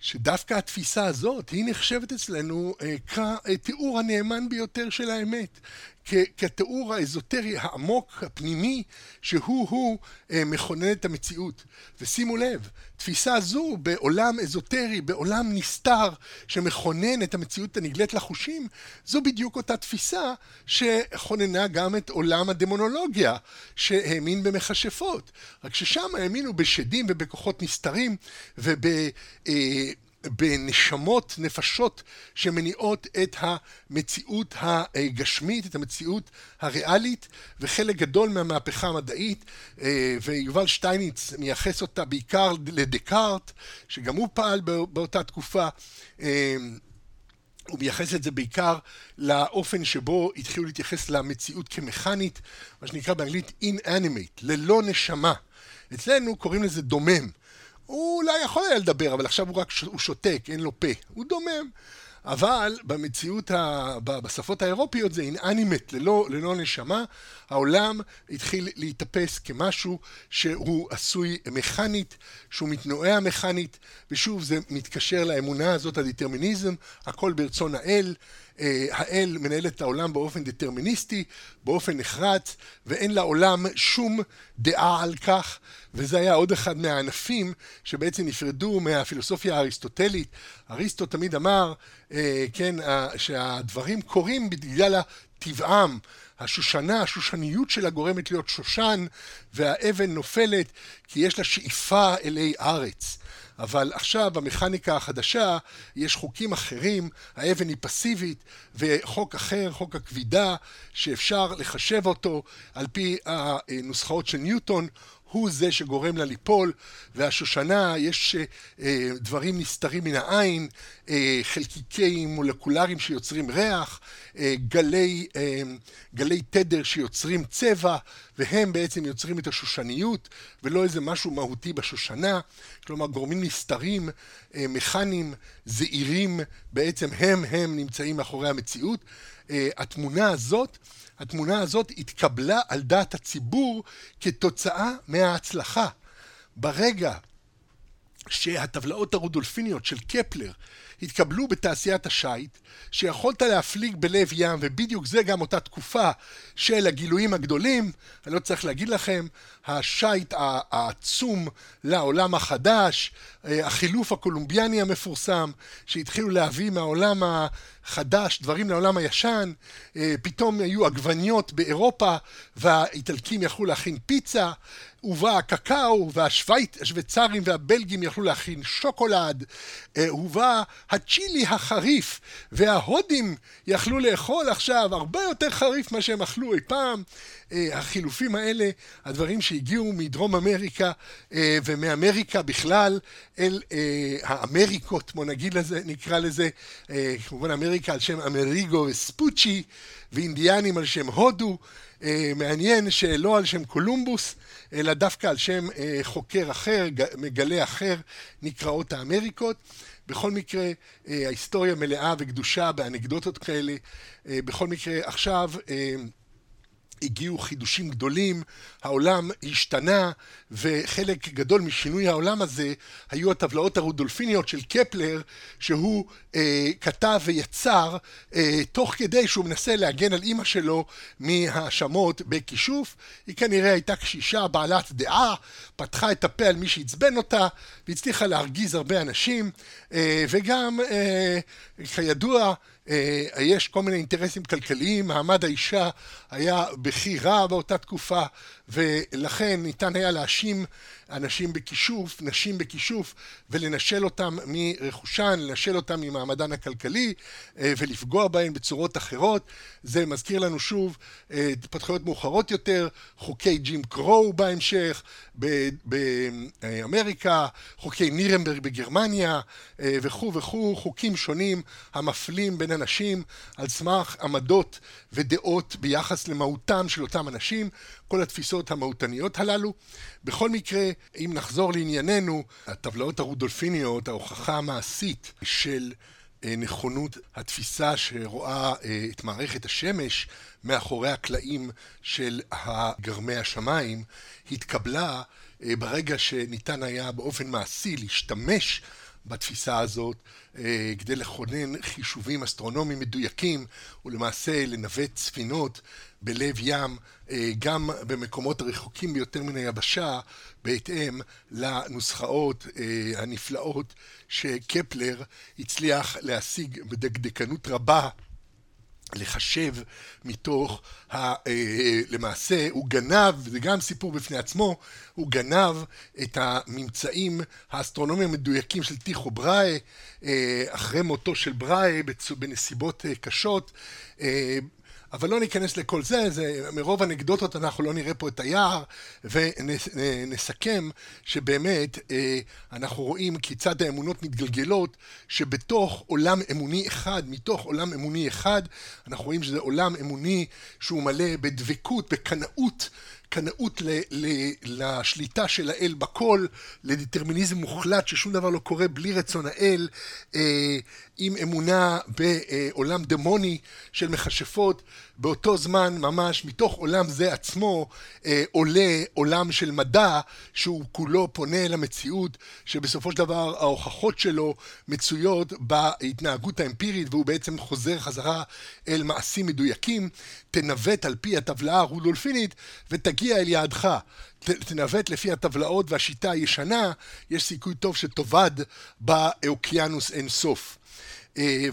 שדווקא התפיסה הזאת היא נחשבת אצלנו אה, כתיאור הנאמן ביותר של האמת. כתיאור האזוטרי העמוק, הפנימי, שהוא-הוא אה, מכונן את המציאות. ושימו לב, תפיסה זו בעולם אזוטרי, בעולם נסתר, שמכונן את המציאות הנגלית לחושים, זו בדיוק אותה תפיסה שכוננה גם את עולם הדמונולוגיה, שהאמין במכשפות. רק ששם האמינו בשדים ובכוחות נסתרים וב... בנשמות, נפשות, שמניעות את המציאות הגשמית, את המציאות הריאלית, וחלק גדול מהמהפכה המדעית, אה, ויובל שטייניץ מייחס אותה בעיקר לדקארט, שגם הוא פעל באותה תקופה. אה, הוא מייחס את זה בעיקר לאופן שבו התחילו להתייחס למציאות כמכנית, מה שנקרא באנגלית inanimate, ללא נשמה. אצלנו קוראים לזה דומם. הוא אולי יכול היה לדבר, אבל עכשיו הוא רק הוא שותק, אין לו פה. הוא דומם. אבל במציאות, ה... בשפות האירופיות זה אינאנימט, ללא, ללא נשמה. העולם התחיל להיתפס כמשהו שהוא עשוי מכנית, שהוא מתנועע מכנית, ושוב זה מתקשר לאמונה הזאת, הדטרמיניזם, הכל ברצון האל. אה, האל מנהל את העולם באופן דטרמיניסטי, באופן נחרץ, ואין לעולם שום דעה על כך, וזה היה עוד אחד מהענפים שבעצם נפרדו מהפילוסופיה האריסטוטלית. אריסטו תמיד אמר, אה, כן, שהדברים קורים בגלל טבעם. השושנה, השושניות שלה גורמת להיות שושן, והאבן נופלת כי יש לה שאיפה אלי ארץ. אבל עכשיו במכניקה החדשה יש חוקים אחרים, האבן היא פסיבית, וחוק אחר, חוק הכבידה, שאפשר לחשב אותו על פי הנוסחאות של ניוטון, הוא זה שגורם לה ליפול, והשושנה, יש אה, דברים נסתרים מן העין, אה, חלקיקי מולקולריים שיוצרים ריח, אה, גלי, אה, גלי תדר שיוצרים צבע, והם בעצם יוצרים את השושניות, ולא איזה משהו מהותי בשושנה. כלומר, גורמים נסתרים, אה, מכניים, זעירים, בעצם הם הם נמצאים מאחורי המציאות. אה, התמונה הזאת התמונה הזאת התקבלה על דעת הציבור כתוצאה מההצלחה. ברגע שהטבלאות הרודולפיניות של קפלר התקבלו בתעשיית השיט, שיכולת להפליג בלב ים, ובדיוק זה גם אותה תקופה של הגילויים הגדולים, אני לא צריך להגיד לכם, השיט העצום לעולם החדש, החילוף הקולומביאני המפורסם, שהתחילו להביא מהעולם החדש דברים לעולם הישן, פתאום היו עגבניות באירופה והאיטלקים יכלו להכין פיצה, הובא הקקאו והשוויצרים והבלגים יכלו להכין שוקולד, הובא הצ'ילי החריף וההודים יכלו לאכול עכשיו הרבה יותר חריף ממה שהם אכלו אי פעם. החילופים האלה, הדברים שהגיעו מדרום אמריקה ומאמריקה בכלל אל האמריקות, בוא נגיד לזה, נקרא לזה, כמובן אמריקה על שם אמריגו וספוצ'י ואינדיאנים על שם הודו. מעניין שלא על שם קולומבוס, אלא דווקא על שם חוקר אחר, מגלה אחר, נקראות האמריקות. בכל מקרה, ההיסטוריה מלאה וקדושה באנקדוטות כאלה. בכל מקרה, עכשיו... הגיעו חידושים גדולים, העולם השתנה, וחלק גדול משינוי העולם הזה היו הטבלאות הרודולפיניות של קפלר, שהוא אה, כתב ויצר אה, תוך כדי שהוא מנסה להגן על אימא שלו מהאשמות בכישוף. היא כנראה הייתה קשישה בעלת דעה, פתחה את הפה על מי שעצבן אותה, והצליחה להרגיז הרבה אנשים, אה, וגם, אה, כידוע, יש כל מיני אינטרסים כלכליים, מעמד האישה היה בכי רע באותה תקופה, ולכן ניתן היה להאשים אנשים בכישוף, נשים בכישוף, ולנשל אותם מרכושן, לנשל אותם ממעמדן הכלכלי, אה, ולפגוע בהן בצורות אחרות. זה מזכיר לנו שוב אה, התפתחויות מאוחרות יותר, חוקי ג'ים קרו בהמשך, באמריקה, חוקי נירנברג בגרמניה, וכו' וכו', חוקים שונים המפלים בין אנשים על סמך עמדות ודעות ביחס למהותם של אותם אנשים, כל התפיסות המהותניות הללו. בכל מקרה, אם נחזור לענייננו, הטבלאות הרודולפיניות, ההוכחה המעשית של נכונות התפיסה שרואה את מערכת השמש מאחורי הקלעים של גרמי השמיים, התקבלה ברגע שניתן היה באופן מעשי להשתמש בתפיסה הזאת כדי לכונן חישובים אסטרונומיים מדויקים ולמעשה לנווט ספינות בלב ים גם במקומות הרחוקים ביותר מן היבשה בהתאם לנוסחאות הנפלאות שקפלר הצליח להשיג בדקדקנות רבה לחשב מתוך, ה, למעשה הוא גנב, זה גם סיפור בפני עצמו, הוא גנב את הממצאים האסטרונומיים המדויקים של טיכו בראי אחרי מותו של בראי בנסיבות קשות אבל לא ניכנס לכל זה, זה מרוב אנקדוטות אנחנו לא נראה פה את היער ונסכם שבאמת אנחנו רואים כיצד האמונות מתגלגלות שבתוך עולם אמוני אחד, מתוך עולם אמוני אחד אנחנו רואים שזה עולם אמוני שהוא מלא בדבקות, בקנאות קנאות לשליטה של האל בכל, לדטרמיניזם מוחלט ששום דבר לא קורה בלי רצון האל, עם אמונה בעולם דמוני של מכשפות, באותו זמן ממש מתוך עולם זה עצמו עולה עולם של מדע שהוא כולו פונה אל המציאות, שבסופו של דבר ההוכחות שלו מצויות בהתנהגות האמפירית והוא בעצם חוזר חזרה אל מעשים מדויקים, תנווט על פי הטבלה הרודולפינית ותגיע אל יעדך. תנווט לפי הטבלאות והשיטה הישנה, יש סיכוי טוב שתאבד באוקיינוס אין סוף.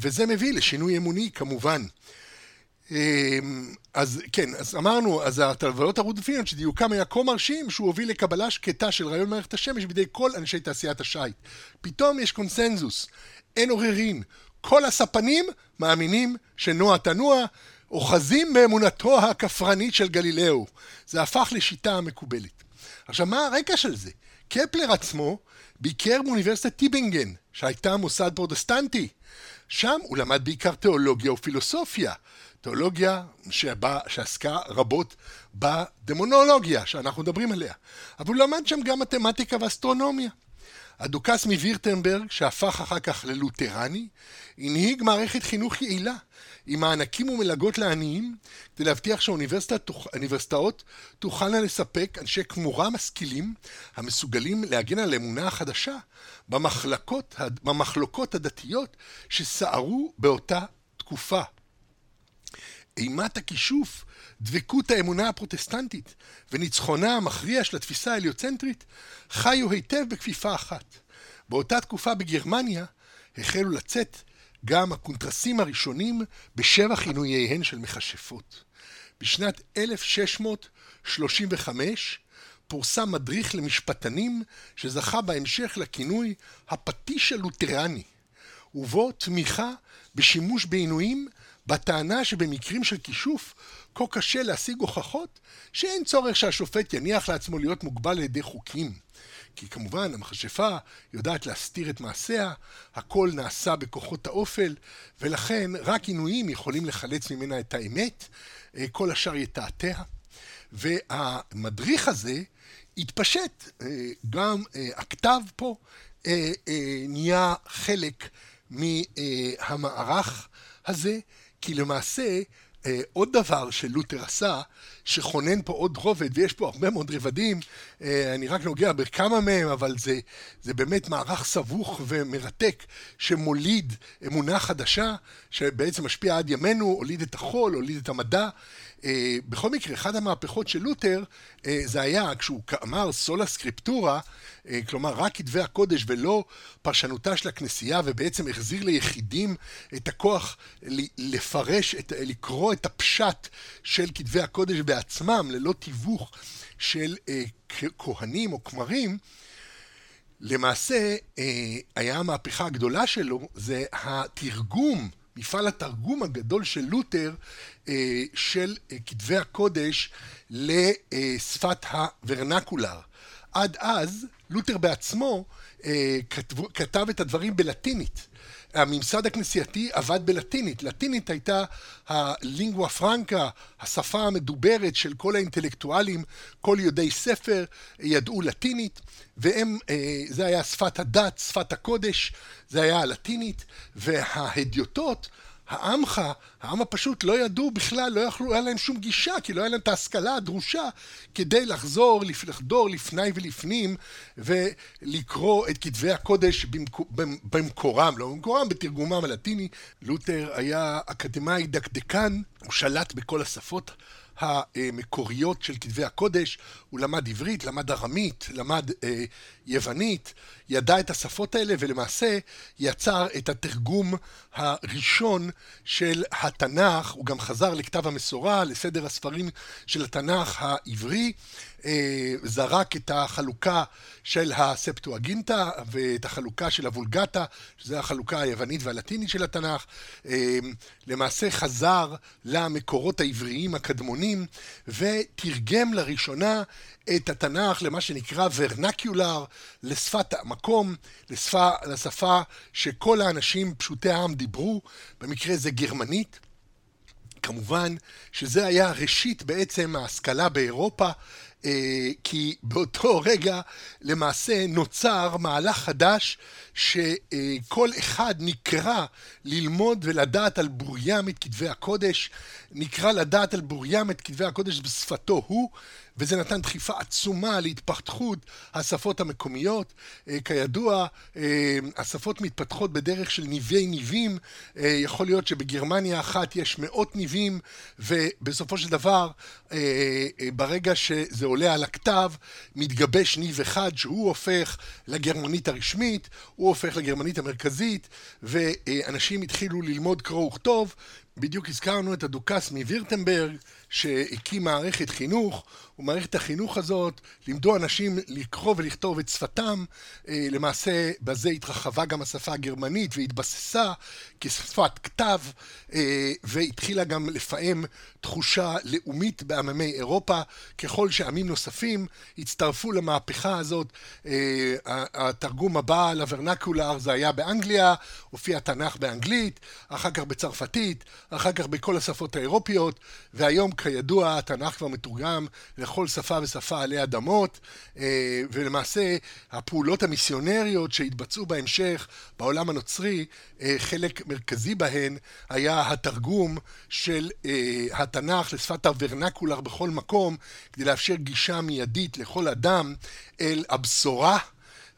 וזה מביא לשינוי אמוני כמובן. אז כן, אז אמרנו, אז הטבלאות הרודולפיניות שדיוקם היה כה מרשים שהוא הוביל לקבלה שקטה של רעיון מערכת השמש בידי כל אנשי תעשיית השיט. פתאום יש קונסנזוס, אין עוררין, כל הספנים מאמינים שנוע תנוע, אוחזים באמונתו הכפרנית של גלילאו. זה הפך לשיטה המקובלת. עכשיו, מה הרקע של זה? קפלר עצמו ביקר באוניברסיטת טיבינגן, שהייתה מוסד פרוטסטנטי. שם הוא למד בעיקר תיאולוגיה ופילוסופיה. תיאולוגיה שבא, שעסקה רבות בדמונולוגיה שאנחנו מדברים עליה. אבל הוא למד שם גם מתמטיקה ואסטרונומיה. הדוכס מווירטנברג, שהפך אחר כך ללותרני, הנהיג מערכת חינוך יעילה, עם מענקים ומלגות לעניים, כדי להבטיח שהאוניברסיטאות תוכלנה לספק אנשי כמורה משכילים, המסוגלים להגן על האמונה החדשה במחלקות, במחלוקות הדתיות שסערו באותה תקופה. אימת הכישוף, דבקות האמונה הפרוטסטנטית וניצחונה המכריע של התפיסה ההליוצנטרית חיו היטב בכפיפה אחת. באותה תקופה בגרמניה החלו לצאת גם הקונטרסים הראשונים בשבח עינוייהן של מכשפות. בשנת 1635 פורסם מדריך למשפטנים שזכה בהמשך לכינוי הפטיש הלותרני, ובו תמיכה בשימוש בעינויים בטענה שבמקרים של כישוף כה קשה להשיג הוכחות שאין צורך שהשופט יניח לעצמו להיות מוגבל על ידי חוקים. כי כמובן המכשפה יודעת להסתיר את מעשיה, הכל נעשה בכוחות האופל, ולכן רק עינויים יכולים לחלץ ממנה את האמת, אה, כל השאר יתעתע. והמדריך הזה התפשט, אה, גם אה, הכתב פה נהיה חלק מהמערך הזה, כי למעשה אה, עוד דבר שלותר עשה, שכונן פה עוד רובד, ויש פה הרבה מאוד רבדים, אה, אני רק נוגע בכמה מהם, אבל זה, זה באמת מערך סבוך ומרתק, שמוליד אמונה חדשה, שבעצם משפיע עד ימינו, הוליד את החול, הוליד את המדע. אה, בכל מקרה, אחת המהפכות של לותר, אה, זה היה כשהוא אמר סולה סקריפטורה, אה, כלומר רק כתבי הקודש ולא פרשנותה של הכנסייה, ובעצם החזיר ליחידים את הכוח לפרש, את, לקרוא את הפשט של כתבי הקודש בעצמם, ללא תיווך של כהנים או כמרים, למעשה היה המהפכה הגדולה שלו, זה התרגום מפעל התרגום הגדול של לותר אה, של אה, כתבי הקודש לשפת הוורנקולר. עד אז לותר בעצמו אה, כתב את הדברים בלטינית. הממסד הכנסייתי עבד בלטינית. לטינית הייתה הלינגואה פרנקה, השפה המדוברת של כל האינטלקטואלים, כל יודעי ספר ידעו לטינית, והם, זה היה שפת הדת, שפת הקודש, זה היה הלטינית, וההדיוטות העמך, העם הפשוט לא ידעו בכלל, לא יכלו, היה להם שום גישה, כי לא היה להם את ההשכלה הדרושה כדי לחזור, לחדור לפני ולפנים ולקרוא את כתבי הקודש במקורם, לא במקורם, בתרגומם הלטיני. לותר היה אקדמאי דקדקן, הוא שלט בכל השפות המקוריות של כתבי הקודש, הוא למד עברית, למד ארמית, למד אה, יוונית, ידע את השפות האלה ולמעשה יצר את התרגום הראשון של התנ"ך, הוא גם חזר לכתב המסורה, לסדר הספרים של התנ"ך העברי, זרק את החלוקה של הספטואגינטה ואת החלוקה של הוולגטה, שזה החלוקה היוונית והלטינית של התנ"ך, אה, למעשה חזר למקורות העבריים הקדמונים ותרגם לראשונה את התנ"ך למה שנקרא ורנקיולר, לשפת המקום, לשפה, לשפה שכל האנשים פשוטי העם דיברו, במקרה זה גרמנית. כמובן שזה היה ראשית בעצם ההשכלה באירופה, אה, כי באותו רגע למעשה נוצר מהלך חדש שכל אחד נקרא ללמוד ולדעת על בוריים את כתבי הקודש, נקרא לדעת על בוריים את כתבי הקודש בשפתו הוא, וזה נתן דחיפה עצומה להתפתחות השפות המקומיות. אה, כידוע, אה, השפות מתפתחות בדרך של ניבי ניבים. אה, יכול להיות שבגרמניה אחת יש מאות ניבים, ובסופו של דבר, ברגע שזה עולה על הכתב, מתגבש ניב אחד שהוא הופך לגרמנית הרשמית, הוא הופך לגרמנית המרכזית, ואנשים התחילו ללמוד קרוא וכתוב. בדיוק הזכרנו את הדוכס מווירטנברג, שהקים מערכת חינוך, ומערכת החינוך הזאת לימדו אנשים לקרוא ולכתוב את שפתם, אה, למעשה בזה התרחבה גם השפה הגרמנית והתבססה כשפת כתב, אה, והתחילה גם לפעם תחושה לאומית בעממי אירופה, ככל שעמים נוספים הצטרפו למהפכה הזאת. אה, התרגום הבא לוורנקולר זה היה באנגליה, הופיע תנ"ך באנגלית, אחר כך בצרפתית, אחר כך בכל השפות האירופיות, והיום כידוע התנ"ך כבר מתורגם לכל שפה ושפה עלי אדמות, אה, ולמעשה הפעולות המיסיונריות שהתבצעו בהמשך בעולם הנוצרי, אה, חלק מרכזי בהן היה התרגום של אה, התנ"ך לשפת הוורנקולר בכל מקום, כדי לאפשר גישה מיידית לכל אדם אל הבשורה.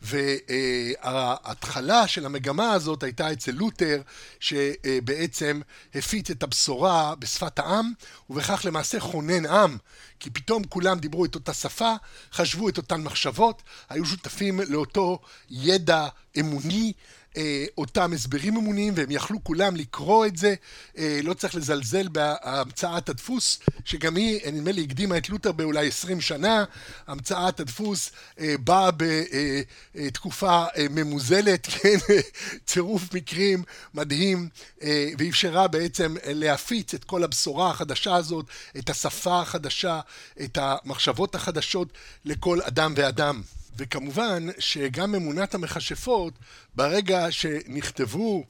וההתחלה של המגמה הזאת הייתה אצל לותר, שבעצם הפיץ את הבשורה בשפת העם, ובכך למעשה כונן עם, כי פתאום כולם דיברו את אותה שפה, חשבו את אותן מחשבות, היו שותפים לאותו ידע אמוני, אה, אותם הסברים אמוניים, והם יכלו כולם לקרוא את זה. אה, לא צריך לזלזל בהמצאת הדפוס, שגם היא, נדמה לי, הקדימה את לותר באולי 20 שנה. המצאת הדפוס אה, באה בתקופה ממוזלת, כן, צירוף מקרים מדהים, ואפשרה בעצם להפיץ את כל הבשורה החדשה הזאת, את השפה החדשה, את המחשבות החדשות לכל אדם ואדם. וכמובן שגם אמונת המכשפות, ברגע שנכתבו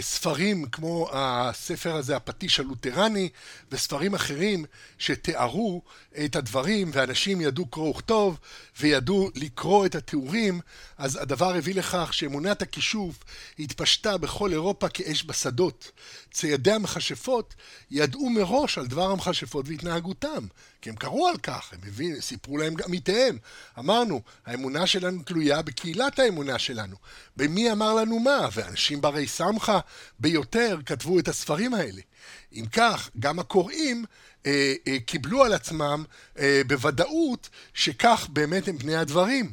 ספרים כמו הספר הזה, הפטיש הלותרני, וספרים אחרים שתיארו את הדברים, ואנשים ידעו קרוא וכתוב, וידעו לקרוא את התיאורים, אז הדבר הביא לכך שאמונת הכישוף התפשטה בכל אירופה כאש בשדות. ציידי המכשפות ידעו מראש על דבר המכשפות והתנהגותם, כי הם קראו על כך, הם הבינו, סיפרו להם גם עמיתיהם. אמרנו, האמונה שלנו תלויה בקהילת האמונה שלנו. במי אמר לנו מה? ואנשים ברי סמכה ביותר כתבו את הספרים האלה. אם כך, גם הקוראים אה, אה, קיבלו על עצמם אה, בוודאות שכך באמת הם פני הדברים.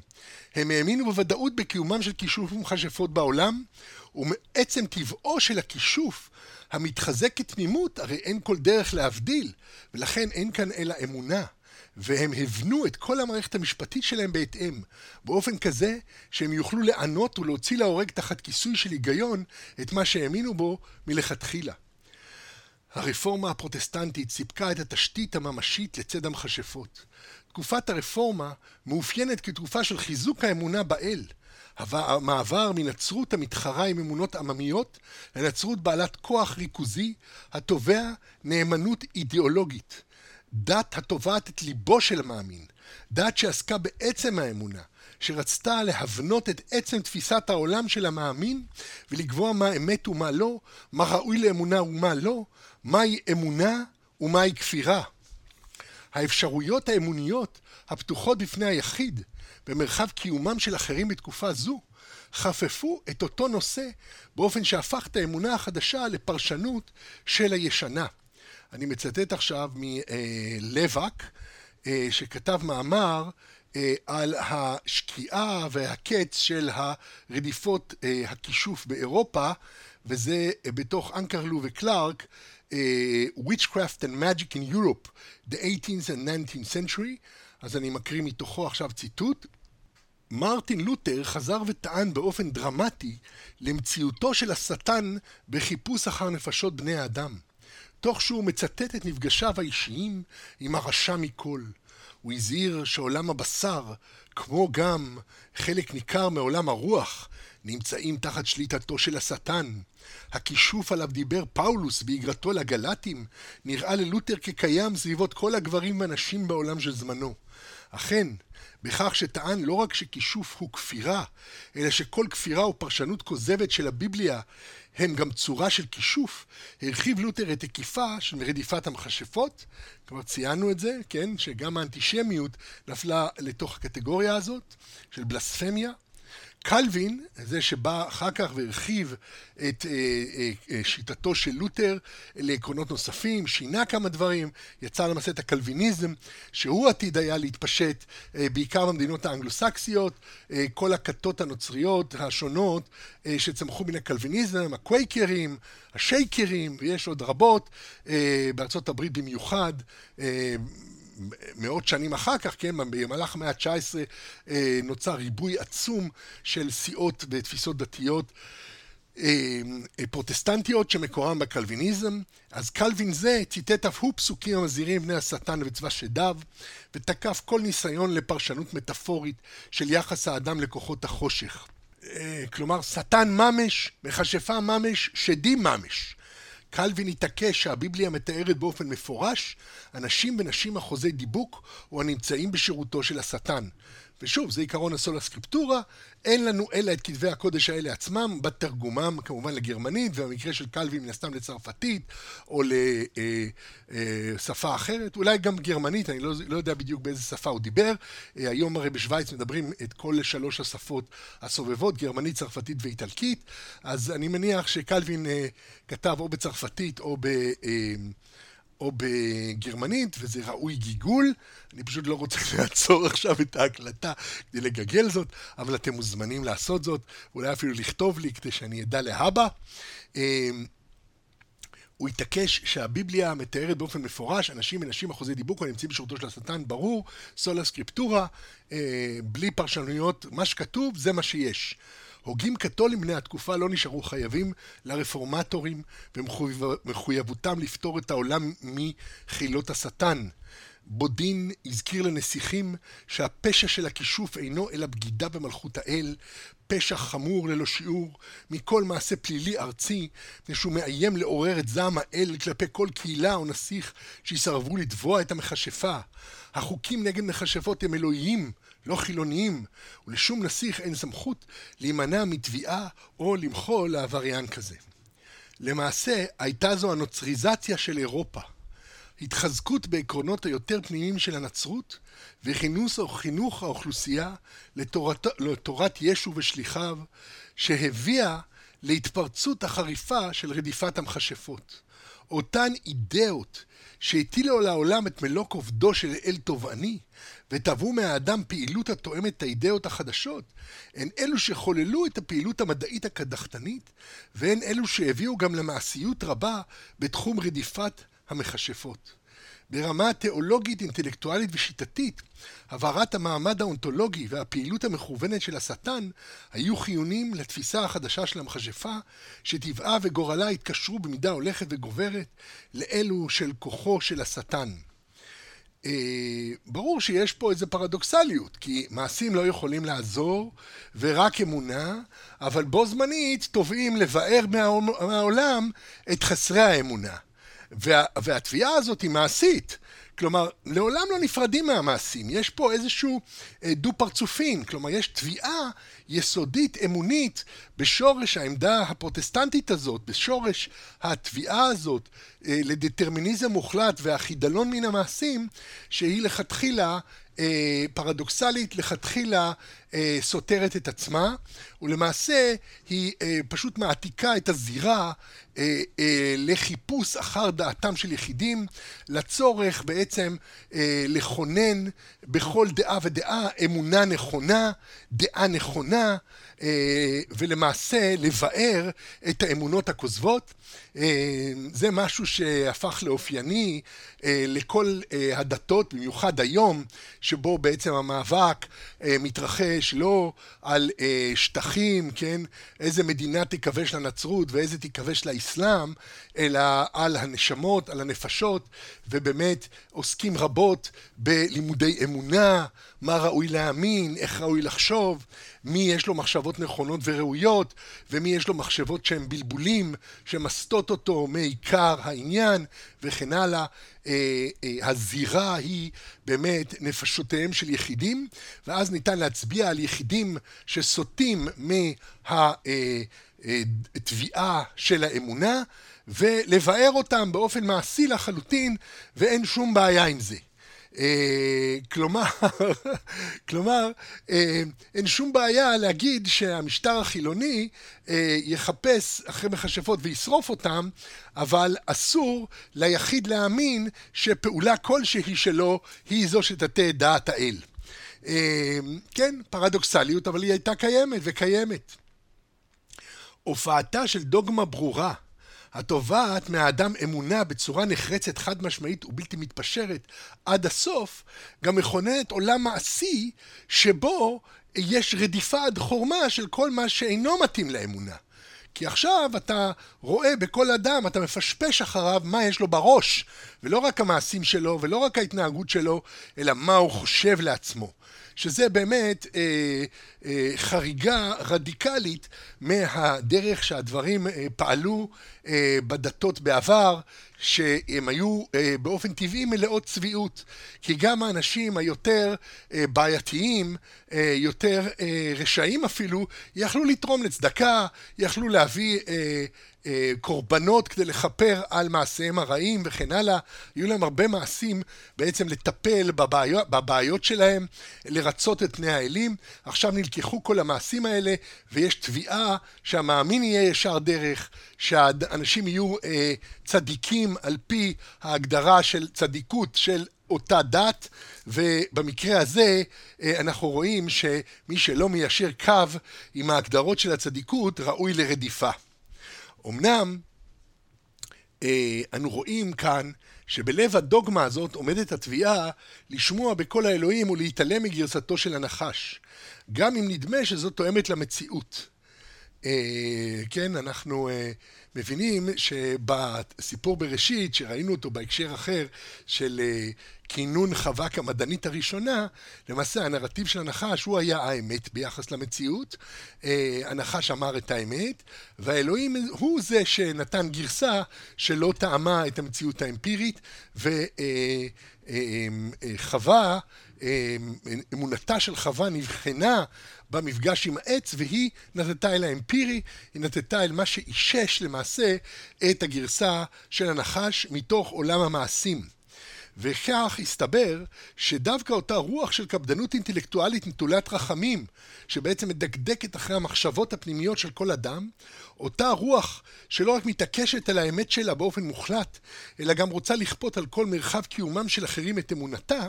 הם האמינו בוודאות בקיומם של כישוף ומכשפות בעולם, ומעצם טבעו של הכישוף המתחזק כתמימות, הרי אין כל דרך להבדיל, ולכן אין כאן אלא אמונה. והם הבנו את כל המערכת המשפטית שלהם בהתאם, באופן כזה שהם יוכלו לענות ולהוציא להורג תחת כיסוי של היגיון את מה שהאמינו בו מלכתחילה. הרפורמה הפרוטסטנטית סיפקה את התשתית הממשית לצד המכשפות. תקופת הרפורמה מאופיינת כתקופה של חיזוק האמונה באל, המעבר מנצרות המתחרה עם אמונות עממיות לנצרות בעלת כוח ריכוזי התובע נאמנות אידיאולוגית. דת התובעת את ליבו של המאמין, דת שעסקה בעצם האמונה, שרצתה להבנות את עצם תפיסת העולם של המאמין ולקבוע מה אמת ומה לא, מה ראוי לאמונה ומה לא, מהי אמונה ומהי כפירה. האפשרויות האמוניות הפתוחות בפני היחיד במרחב קיומם של אחרים בתקופה זו חפפו את אותו נושא באופן שהפך את האמונה החדשה לפרשנות של הישנה. אני מצטט עכשיו מלבק, אה, שכתב מאמר אה, על השקיעה והקץ של הרדיפות אה, הכישוף באירופה, וזה בתוך אנקרלו וקלארק, Witchcraft and Magic in Europe, the 18th and 19th century, אז אני מקריא מתוכו עכשיו ציטוט. מרטין לותר חזר וטען באופן דרמטי למציאותו של השטן בחיפוש אחר נפשות בני האדם. תוך שהוא מצטט את מפגשיו האישיים עם הרשע מכל. הוא הזהיר שעולם הבשר, כמו גם חלק ניכר מעולם הרוח, נמצאים תחת שליטתו של השטן. הכישוף עליו דיבר פאולוס באגרתו לגלטים, נראה ללותר כקיים סביבות כל הגברים והנשים בעולם של זמנו. אכן, בכך שטען לא רק שכישוף הוא כפירה, אלא שכל כפירה או פרשנות כוזבת של הביבליה הם גם צורה של כישוף, הרחיב לותר את הקיפה של רדיפת המכשפות, כבר ציינו את זה, כן, שגם האנטישמיות נפלה לתוך הקטגוריה הזאת של בלספמיה. קלווין, זה שבא אחר כך והרחיב את אה, אה, אה, שיטתו של לותר לעקרונות נוספים, שינה כמה דברים, יצר למעשה את הקלוויניזם, שהוא עתיד היה להתפשט בעיקר במדינות האנגלוסקסיות, כל הכתות הנוצריות השונות שצמחו מן הקלוויניזם, הקווייקרים, השייקרים, ויש עוד רבות, בארצות הברית במיוחד. מאות שנים אחר כך, כן, במהלך המאה ה-19 אה, נוצר ריבוי עצום של סיעות ותפיסות דתיות אה, פרוטסטנטיות שמקורם בקלוויניזם. אז קלווין זה ציטט אף הוא פסוקים המזהירים בני השטן וצבא שדיו, ותקף כל ניסיון לפרשנות מטאפורית של יחס האדם לכוחות החושך. אה, כלומר, שטן ממש, מכשפה ממש, שדים ממש. קלווין התעקש שהביבליה מתארת באופן מפורש אנשים ונשים אחוזי דיבוק או הנמצאים בשירותו של השטן. ושוב, זה עיקרון הסולה סקריפטורה, אין לנו אלא את כתבי הקודש האלה עצמם, בתרגומם כמובן לגרמנית, ובמקרה של קלווין מן הסתם לצרפתית, או לשפה אחרת, אולי גם גרמנית, אני לא, לא יודע בדיוק באיזה שפה הוא דיבר. אה, היום הרי בשוויץ מדברים את כל שלוש השפות הסובבות, גרמנית, צרפתית ואיטלקית, אז אני מניח שקלווין אה, כתב או בצרפתית או ב... או בגרמנית, וזה ראוי גיגול. אני פשוט לא רוצה לעצור עכשיו את ההקלטה כדי לגגל זאת, אבל אתם מוזמנים לעשות זאת, אולי אפילו לכתוב לי כדי שאני אדע להבא. אמ, הוא התעקש שהביבליה מתארת באופן מפורש אנשים ונשים אחוזי דיבוק הנמצאים בשירותו של השטן, ברור, סולה סקריפטורה, אה, בלי פרשנויות, מה שכתוב זה מה שיש. הוגים קתולים בני התקופה לא נשארו חייבים לרפורמטורים ומחויבותם לפתור את העולם מחילות השטן. בודין הזכיר לנסיכים שהפשע של הכישוף אינו אלא בגידה במלכות האל, פשע חמור ללא שיעור, מכל מעשה פלילי ארצי, מפני שהוא מאיים לעורר את זעם האל כלפי כל קהילה או נסיך שיסרבו לתבוע את המכשפה. החוקים נגד מכשפות הם אלוהיים, לא חילוניים, ולשום נסיך אין סמכות להימנע מתביעה או למחול לעבריין כזה. למעשה, הייתה זו הנוצריזציה של אירופה. התחזקות בעקרונות היותר פנימיים של הנצרות וכינוס או חינוך האוכלוסייה לתורת, לתורת ישו ושליחיו שהביאה להתפרצות החריפה של רדיפת המכשפות. אותן אידאות שהטילו על העולם את מלוא כובדו של אל תובעני, ותבעו מהאדם פעילות התואמת את האידאות החדשות, הן אלו שחוללו את הפעילות המדעית הקדחתנית, והן אלו שהביאו גם למעשיות רבה בתחום רדיפת המכשפות. ברמה התיאולוגית, אינטלקטואלית ושיטתית, הבהרת המעמד האונתולוגי והפעילות המכוונת של השטן היו חיוניים לתפיסה החדשה של המכשפה, שטבעה וגורלה התקשרו במידה הולכת וגוברת לאלו של כוחו של השטן. אה, ברור שיש פה איזו פרדוקסליות, כי מעשים לא יכולים לעזור, ורק אמונה, אבל בו זמנית תובעים לבאר מהעולם את חסרי האמונה. וה, והתביעה הזאת היא מעשית. כלומר, לעולם לא נפרדים מהמעשים. יש פה איזשהו אה, דו-פרצופין. כלומר, יש תביעה יסודית, אמונית, בשורש העמדה הפרוטסטנטית הזאת, בשורש התביעה הזאת אה, לדטרמיניזם מוחלט והחידלון מן המעשים, שהיא לכתחילה אה, פרדוקסלית, לכתחילה אה, סותרת את עצמה, ולמעשה היא אה, פשוט מעתיקה את הזירה אה, אה, לחיפוש אחר דעתם של יחידים, לצורך בעצם אה, לכונן בכל דעה ודעה אמונה נכונה, דעה נכונה, ולמעשה לבאר את האמונות הכוזבות. אה, זה משהו שהפך לאופייני אה, לכל הדתות, במיוחד היום, שבו בעצם המאבק מתרחש לא על שטחים, כן, איזה מדינה תיכבש לנצרות ואיזה תיכבש לאסלאם, אלא על הנשמות, על הנפשות, ובאמת עוסקים רבות בלימודי אמונה, מה ראוי להאמין, איך ראוי לחשוב, מי יש לו מחשבות נכונות וראויות, ומי יש לו מחשבות שהן בלבולים, שמסטות אותו מעיקר העניין, וכן הלאה. אה, אה, הזירה היא באמת נפשותיהם של יחידים, ואז ניתן להצביע על יחידים שסוטים מהתביעה של האמונה, ולבאר אותם באופן מעשי לחלוטין, ואין שום בעיה עם זה. אה, כלומר, כלומר, אה, אין שום בעיה להגיד שהמשטר החילוני אה, יחפש אחרי מכשפות וישרוף אותם, אבל אסור ליחיד להאמין שפעולה כלשהי שלו היא זו שתטה את דעת האל. כן, פרדוקסליות, אבל היא הייתה קיימת וקיימת. הופעתה של דוגמה ברורה התובעת מהאדם אמונה בצורה נחרצת, חד משמעית ובלתי מתפשרת עד הסוף, גם מכוננת עולם מעשי שבו יש רדיפה עד חורמה של כל מה שאינו מתאים לאמונה. כי עכשיו אתה רואה בכל אדם, אתה מפשפש אחריו מה יש לו בראש, ולא רק המעשים שלו, ולא רק ההתנהגות שלו, אלא מה הוא חושב לעצמו. שזה באמת אה, אה, חריגה רדיקלית מהדרך שהדברים אה, פעלו אה, בדתות בעבר, שהם היו אה, באופן טבעי מלאות צביעות. כי גם האנשים היותר אה, בעייתיים, אה, יותר אה, רשעים אפילו, יכלו לתרום לצדקה, יכלו להביא אה, קורבנות כדי לכפר על מעשיהם הרעים וכן הלאה. היו להם הרבה מעשים בעצם לטפל בבעיות, בבעיות שלהם, לרצות את פני האלים. עכשיו נלקחו כל המעשים האלה ויש תביעה שהמאמין יהיה ישר דרך, שהאנשים יהיו אה, צדיקים על פי ההגדרה של צדיקות של אותה דת, ובמקרה הזה אה, אנחנו רואים שמי שלא מיישר קו עם ההגדרות של הצדיקות ראוי לרדיפה. אמנם אה, אנו רואים כאן שבלב הדוגמה הזאת עומדת התביעה לשמוע בקול האלוהים ולהתעלם מגרסתו של הנחש, גם אם נדמה שזו תואמת למציאות. אה, כן, אנחנו אה, מבינים שבסיפור בראשית, שראינו אותו בהקשר אחר של אה, כינון חווה כמדענית הראשונה, למעשה הנרטיב של הנחש הוא היה האמת ביחס למציאות. הנחש אמר את האמת, והאלוהים הוא זה שנתן גרסה שלא טעמה את המציאות האמפירית, וחווה, אמונתה של חווה נבחנה במפגש עם העץ, והיא נתתה אל האמפירי, היא נתתה אל מה שאישש למעשה את הגרסה של הנחש מתוך עולם המעשים. וכך הסתבר שדווקא אותה רוח של קפדנות אינטלקטואלית נטולת רחמים, שבעצם מדקדקת אחרי המחשבות הפנימיות של כל אדם, אותה רוח שלא רק מתעקשת על האמת שלה באופן מוחלט, אלא גם רוצה לכפות על כל מרחב קיומם של אחרים את אמונתה,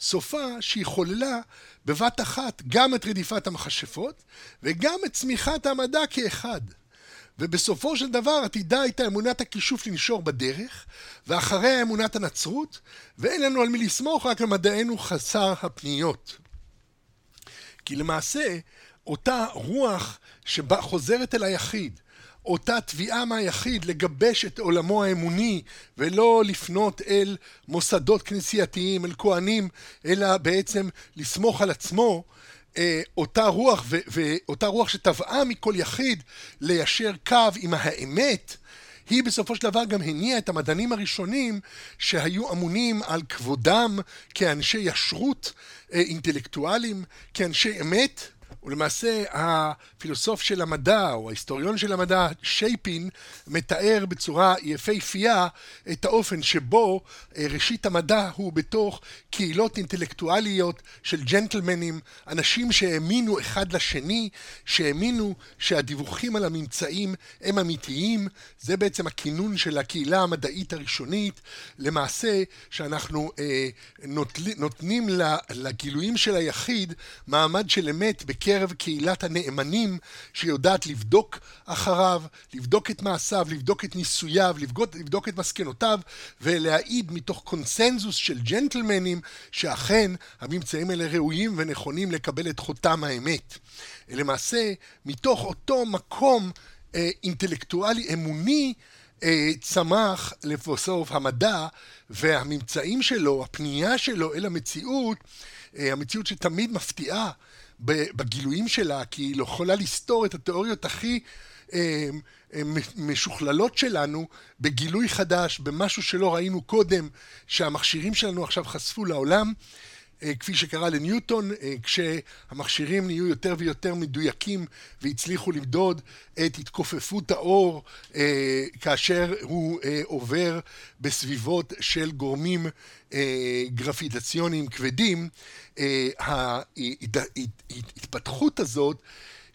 סופה שהיא חוללה בבת אחת גם את רדיפת המכשפות וגם את צמיחת המדע כאחד. ובסופו של דבר עתידה הייתה אמונת הכישוף לנשור בדרך, ואחריה אמונת הנצרות, ואין לנו על מי לסמוך רק על מדענו חסר הפניות. כי למעשה, אותה רוח שבה חוזרת אל היחיד, אותה תביעה מהיחיד לגבש את עולמו האמוני ולא לפנות אל מוסדות כנסייתיים, אל כהנים, אלא בעצם לסמוך על עצמו, אה, אותה רוח ואותה רוח שטבעה מכל יחיד ליישר קו עם האמת, היא בסופו של דבר גם הניעה את המדענים הראשונים שהיו אמונים על כבודם כאנשי ישרות אה, אינטלקטואלים, כאנשי אמת, ולמעשה הפילוסוף של המדע, או ההיסטוריון של המדע, שייפין, מתאר בצורה יפהפייה את האופן שבו אה, ראשית המדע הוא בתוך קהילות אינטלקטואליות של ג'נטלמנים, אנשים שהאמינו אחד לשני, שהאמינו שהדיווחים על הממצאים הם אמיתיים, זה בעצם הכינון של הקהילה המדעית הראשונית, למעשה שאנחנו אה, נותנים לגילויים של היחיד מעמד של אמת בקרב בקרב קהילת הנאמנים שיודעת לבדוק אחריו, לבדוק את מעשיו, לבדוק את ניסוייו, לבדוק, לבדוק את מסקנותיו ולהעיד מתוך קונסנזוס של ג'נטלמנים שאכן הממצאים האלה ראויים ונכונים לקבל את חותם האמת. למעשה, מתוך אותו מקום אה, אינטלקטואלי אמוני אה, צמח לבסוף המדע והממצאים שלו, הפנייה שלו אל המציאות, אה, המציאות שתמיד מפתיעה בגילויים שלה, כי היא לא יכולה לסתור את התיאוריות הכי אה, אה, משוכללות שלנו בגילוי חדש, במשהו שלא ראינו קודם, שהמכשירים שלנו עכשיו חשפו לעולם. אה, כפי שקרה לניוטון, כשהמכשירים נהיו יותר ויותר מדויקים והצליחו למדוד את התכופפות האור כאשר הוא עובר בסביבות של גורמים גרפיטציוניים כבדים, ההתפתחות הזאת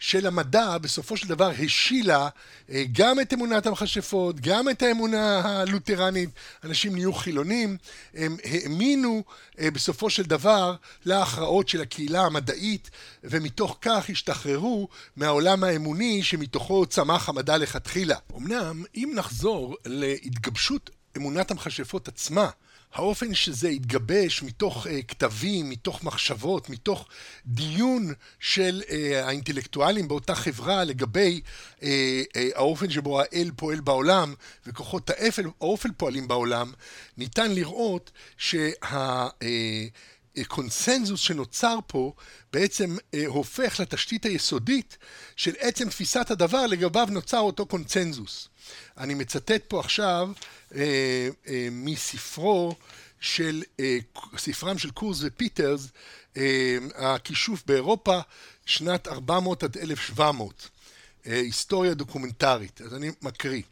של המדע בסופו של דבר השילה אה, גם את אמונת המכשפות, גם את האמונה הלותרנית, אנשים נהיו חילונים, הם האמינו אה, בסופו של דבר להכרעות של הקהילה המדעית ומתוך כך השתחררו מהעולם האמוני שמתוכו צמח המדע לכתחילה. אמנם אם נחזור להתגבשות אמונת המכשפות עצמה האופן שזה התגבש מתוך uh, כתבים, מתוך מחשבות, מתוך דיון של uh, האינטלקטואלים באותה חברה לגבי uh, uh, האופן שבו האל פועל בעולם וכוחות האפל, האופל פועלים בעולם, ניתן לראות שה... הקונסנזוס שנוצר פה בעצם אה, הופך לתשתית היסודית של עצם תפיסת הדבר, לגביו נוצר אותו קונצנזוס. אני מצטט פה עכשיו אה, אה, מספרו של, אה, ספרם של קורס ופיטרס, אה, הכישוף באירופה, שנת 400 עד 1700, אה, היסטוריה דוקומנטרית. אז אני מקריא.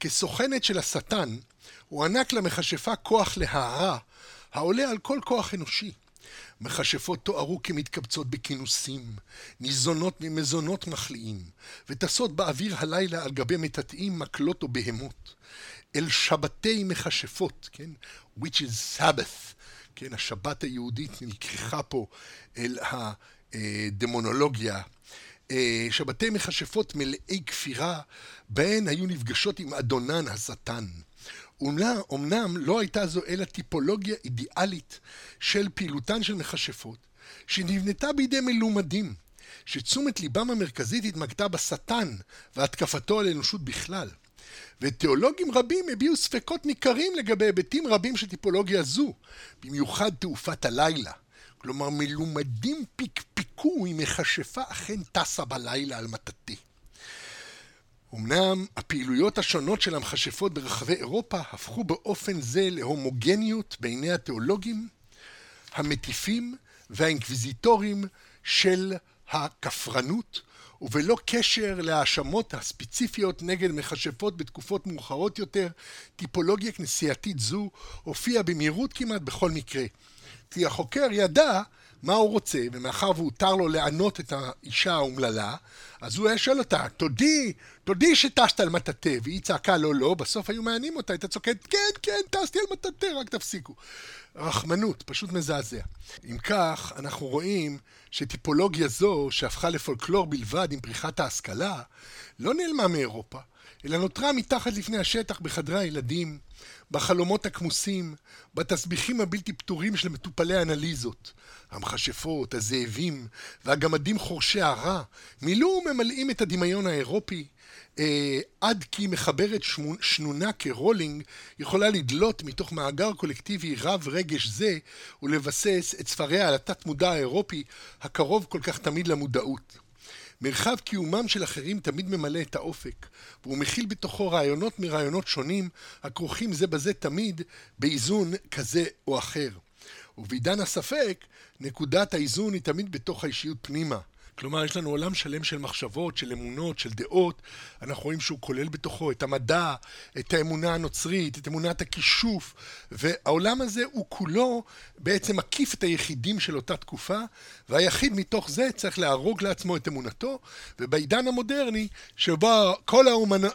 כסוכנת של השטן, הוענק למכשפה כוח להערה העולה על כל כוח אנושי. מכשפות תוארו כמתקבצות בכינוסים, ניזונות ממזונות מחליאים, וטסות באוויר הלילה על גבי מטאטאים, מקלות או בהמות. אל שבתי מכשפות, כן? which is Sabbath, כן? השבת היהודית נלקחה פה אל הדמונולוגיה. אה, שבתי מכשפות מלאי כפירה, בהן היו נפגשות עם אדונן השטן. אמנם לא הייתה זו אלא טיפולוגיה אידיאלית של פעילותן של מכשפות, שנבנתה בידי מלומדים, שתשומת ליבם המרכזית התמקדה בשטן והתקפתו על האנושות בכלל. ותיאולוגים רבים הביעו ספקות ניכרים לגבי היבטים רבים של טיפולוגיה זו, במיוחד תעופת הלילה. כלומר, מלומדים פיקפיקו אם מכשפה אכן טסה בלילה על מטאטא. אמנם הפעילויות השונות של המכשפות ברחבי אירופה הפכו באופן זה להומוגניות בעיני התיאולוגים, המטיפים והאינקוויזיטורים של הכפרנות, ובלא קשר להאשמות הספציפיות נגד מכשפות בתקופות מאוחרות יותר, טיפולוגיה כנסייתית זו הופיעה במהירות כמעט בכל מקרה. כי החוקר ידע מה הוא רוצה, ומאחר והותר לו לענות את האישה האומללה, אז הוא היה שואל אותה, תודי, תודי שטסת על מטאטא, והיא צעקה לא, לא, בסוף היו מענים אותה, הייתה צועקת, כן, כן, טסתי על מטאטא, רק תפסיקו. רחמנות, פשוט מזעזע. אם כך, אנחנו רואים שטיפולוגיה זו, שהפכה לפולקלור בלבד עם פריחת ההשכלה, לא נעלמה מאירופה, אלא נותרה מתחת לפני השטח בחדרי הילדים, בחלומות הכמוסים, בתסביכים הבלתי פתורים של מטופלי אנליזות. המכשפות, הזאבים והגמדים חורשי הרע מילאו וממלאים את הדמיון האירופי, אה, עד כי מחברת שנונה כרולינג יכולה לדלות מתוך מאגר קולקטיבי רב רגש זה ולבסס את ספריה על התת מודע האירופי הקרוב כל כך תמיד למודעות. מרחב קיומם של אחרים תמיד ממלא את האופק, והוא מכיל בתוכו רעיונות מרעיונות שונים, הכרוכים זה בזה תמיד באיזון כזה או אחר. ובעידן הספק, נקודת האיזון היא תמיד בתוך האישיות פנימה. כלומר, יש לנו עולם שלם של מחשבות, של אמונות, של דעות. אנחנו רואים שהוא כולל בתוכו את המדע, את האמונה הנוצרית, את אמונת הכישוף, והעולם הזה הוא כולו בעצם מקיף את היחידים של אותה תקופה, והיחיד מתוך זה צריך להרוג לעצמו את אמונתו, ובעידן המודרני, שבו כל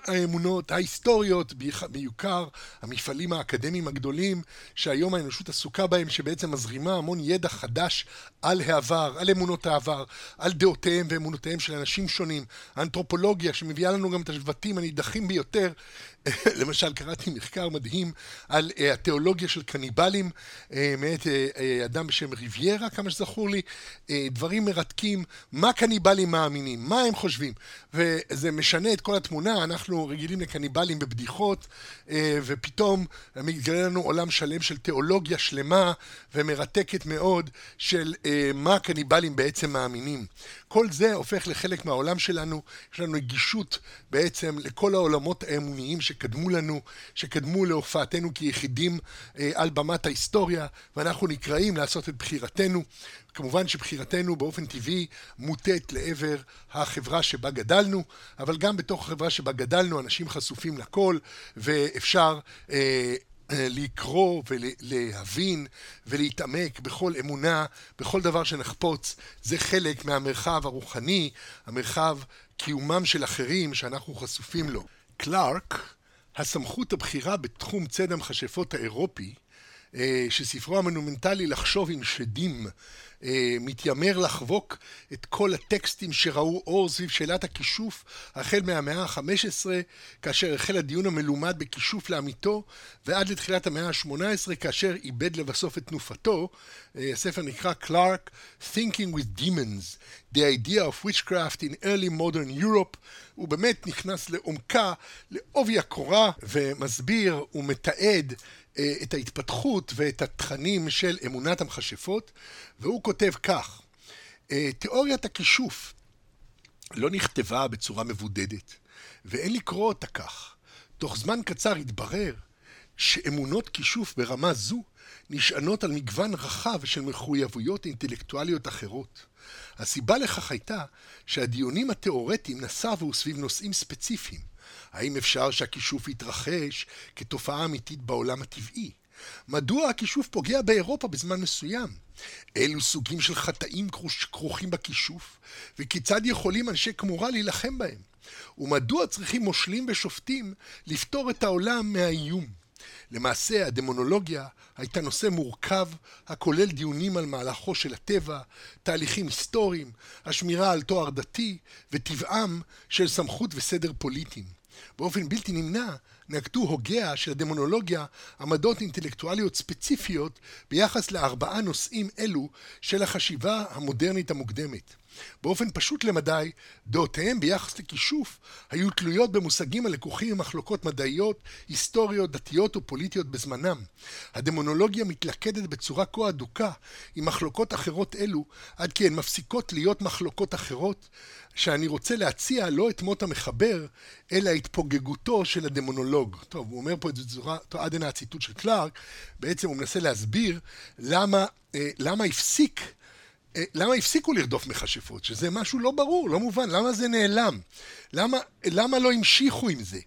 האמונות ההיסטוריות, בעיקר המפעלים האקדמיים הגדולים, שהיום האנושות עסוקה בהם, שבעצם מזרימה המון ידע חדש על העבר, על אמונות העבר, על דעות. דעותיהם ואמונותיהם של אנשים שונים, האנתרופולוגיה שמביאה לנו גם את השבטים הנידחים ביותר, למשל קראתי מחקר מדהים על uh, התיאולוגיה של קניבלים. uh, מאת uh, אדם בשם ריביירה, כמה שזכור לי, uh, דברים מרתקים, מה קניבלים מאמינים, מה הם חושבים, וזה משנה את כל התמונה, אנחנו רגילים לקניבלים בבדיחות, uh, ופתאום מתגלה לנו עולם שלם של תיאולוגיה שלמה ומרתקת מאוד של uh, מה הקניבלים בעצם מאמינים. כל זה הופך לחלק מהעולם שלנו, יש לנו גישות בעצם לכל העולמות האמוניים שקדמו לנו, שקדמו להופעתנו כיחידים אה, על במת ההיסטוריה, ואנחנו נקראים לעשות את בחירתנו. כמובן שבחירתנו באופן טבעי מוטית לעבר החברה שבה גדלנו, אבל גם בתוך החברה שבה גדלנו אנשים חשופים לכל, ואפשר אה, לקרוא ולהבין ולהתעמק בכל אמונה, בכל דבר שנחפוץ, זה חלק מהמרחב הרוחני, המרחב קיומם של אחרים שאנחנו חשופים לו. קלארק, הסמכות הבכירה בתחום ציד המכשפות האירופי, אה, שספרו המונומנטלי לחשוב עם שדים אה, מתיימר לחבוק את כל הטקסטים שראו אור סביב שאלת הכישוף החל מהמאה ה-15, כאשר החל הדיון המלומד בכישוף לאמיתו, ועד לתחילת המאה ה-18, כאשר איבד לבסוף את תנופתו. אה, הספר נקרא קלארק, Thinking with Demons, The Idea of Witchcraft in Early Modern Europe. הוא באמת נכנס לעומקה, לעובי הקורה, ומסביר ומתעד אה, את ההתפתחות ואת התכנים של אמונת המכשפות, והוא כותב כך: אה, תיאוריית הכישוף לא נכתבה בצורה מבודדת, ואין לקרוא אותה כך. תוך זמן קצר התברר שאמונות כישוף ברמה זו נשענות על מגוון רחב של מחויבויות אינטלקטואליות אחרות. הסיבה לכך הייתה שהדיונים התיאורטיים נסבו סביב נושאים ספציפיים. האם אפשר שהכישוף יתרחש כתופעה אמיתית בעולם הטבעי? מדוע הכישוף פוגע באירופה בזמן מסוים? אילו סוגים של חטאים כרוכים בכישוף, וכיצד יכולים אנשי כמורה להילחם בהם? ומדוע צריכים מושלים ושופטים לפתור את העולם מהאיום? למעשה, הדמונולוגיה הייתה נושא מורכב הכולל דיונים על מהלכו של הטבע, תהליכים היסטוריים, השמירה על תואר דתי וטבעם של סמכות וסדר פוליטיים. באופן בלתי נמנע נקטו הוגיה של הדמונולוגיה עמדות אינטלקטואליות ספציפיות ביחס לארבעה נושאים אלו של החשיבה המודרנית המוקדמת. באופן פשוט למדי, דעותיהם ביחס לכישוף היו תלויות במושגים הלקוחים ממחלוקות מדעיות, היסטוריות, דתיות ופוליטיות בזמנם. הדמונולוגיה מתלכדת בצורה כה אדוקה עם מחלוקות אחרות אלו, עד כי הן מפסיקות להיות מחלוקות אחרות, שאני רוצה להציע לא את מות המחבר, אלא התפוגגותו של הדמונולוג. טוב, הוא אומר פה את זה בצורה, עד הנה הציטוט של קלארק, בעצם הוא מנסה להסביר למה, אה, למה הפסיק למה הפסיקו לרדוף מכשפות? שזה משהו לא ברור, לא מובן, למה זה נעלם? למה, למה לא המשיכו עם זה?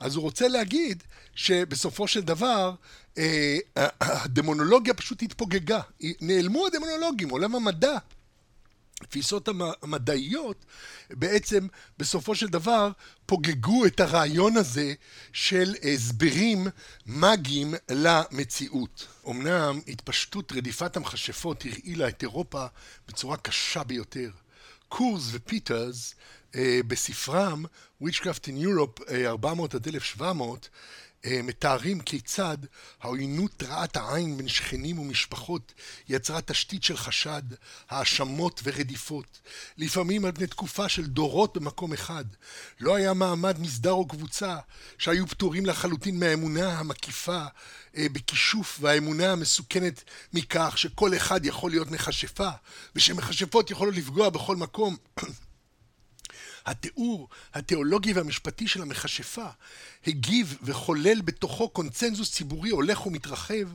אז הוא רוצה להגיד שבסופו של דבר אה, הדמונולוגיה פשוט התפוגגה. נעלמו הדמונולוגים, עולם המדע התפיסות המדעיות בעצם בסופו של דבר פוגגו את הרעיון הזה של הסברים מגיים למציאות. אמנם התפשטות רדיפת המכשפות הרעילה את אירופה בצורה קשה ביותר. קורס ופיטרס אה, בספרם Witchcraft in Europe 400 אה, עד 1700 אה, מתארים כיצד העוינות רעת העין בין שכנים ומשפחות יצרה תשתית של חשד, האשמות ורדיפות, לפעמים על פני תקופה של דורות במקום אחד. לא היה מעמד מסדר או קבוצה שהיו פטורים לחלוטין מהאמונה המקיפה אה, בכישוף והאמונה המסוכנת מכך שכל אחד יכול להיות מכשפה ושמכשפות יכולות לפגוע בכל מקום התיאור התיאולוגי והמשפטי של המכשפה הגיב וחולל בתוכו קונצנזוס ציבורי הולך ומתרחב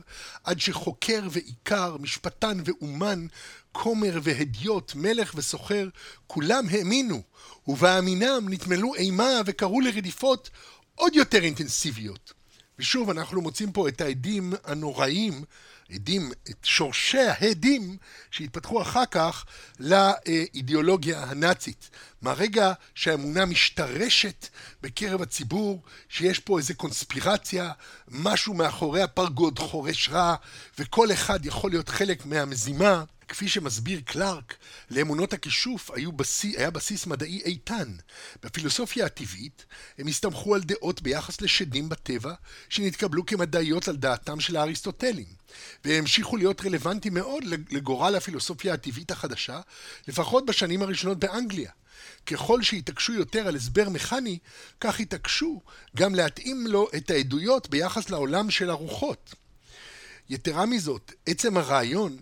עד שחוקר ועיקר, משפטן ואומן, כומר והדיוט, מלך וסוחר, כולם האמינו, ובאמינם נתמלו אימה וקראו לרדיפות עוד יותר אינטנסיביות. ושוב, אנחנו מוצאים פה את העדים הנוראים עדים, את שורשי ההדים שהתפתחו אחר כך לאידיאולוגיה הנאצית. מהרגע שהאמונה משתרשת בקרב הציבור, שיש פה איזו קונספירציה, משהו מאחורי הפרגוד חורש רע, וכל אחד יכול להיות חלק מהמזימה, כפי שמסביר קלארק, לאמונות הכישוף בסי, היה בסיס מדעי איתן. בפילוסופיה הטבעית הם הסתמכו על דעות ביחס לשדים בטבע שנתקבלו כמדעיות על דעתם של האריסטוטלים, והמשיכו להיות רלוונטיים מאוד לגורל הפילוסופיה הטבעית החדשה, לפחות בשנים הראשונות באנגליה. ככל שהתעקשו יותר על הסבר מכני, כך התעקשו גם להתאים לו את העדויות ביחס לעולם של הרוחות. יתרה מזאת, עצם הרעיון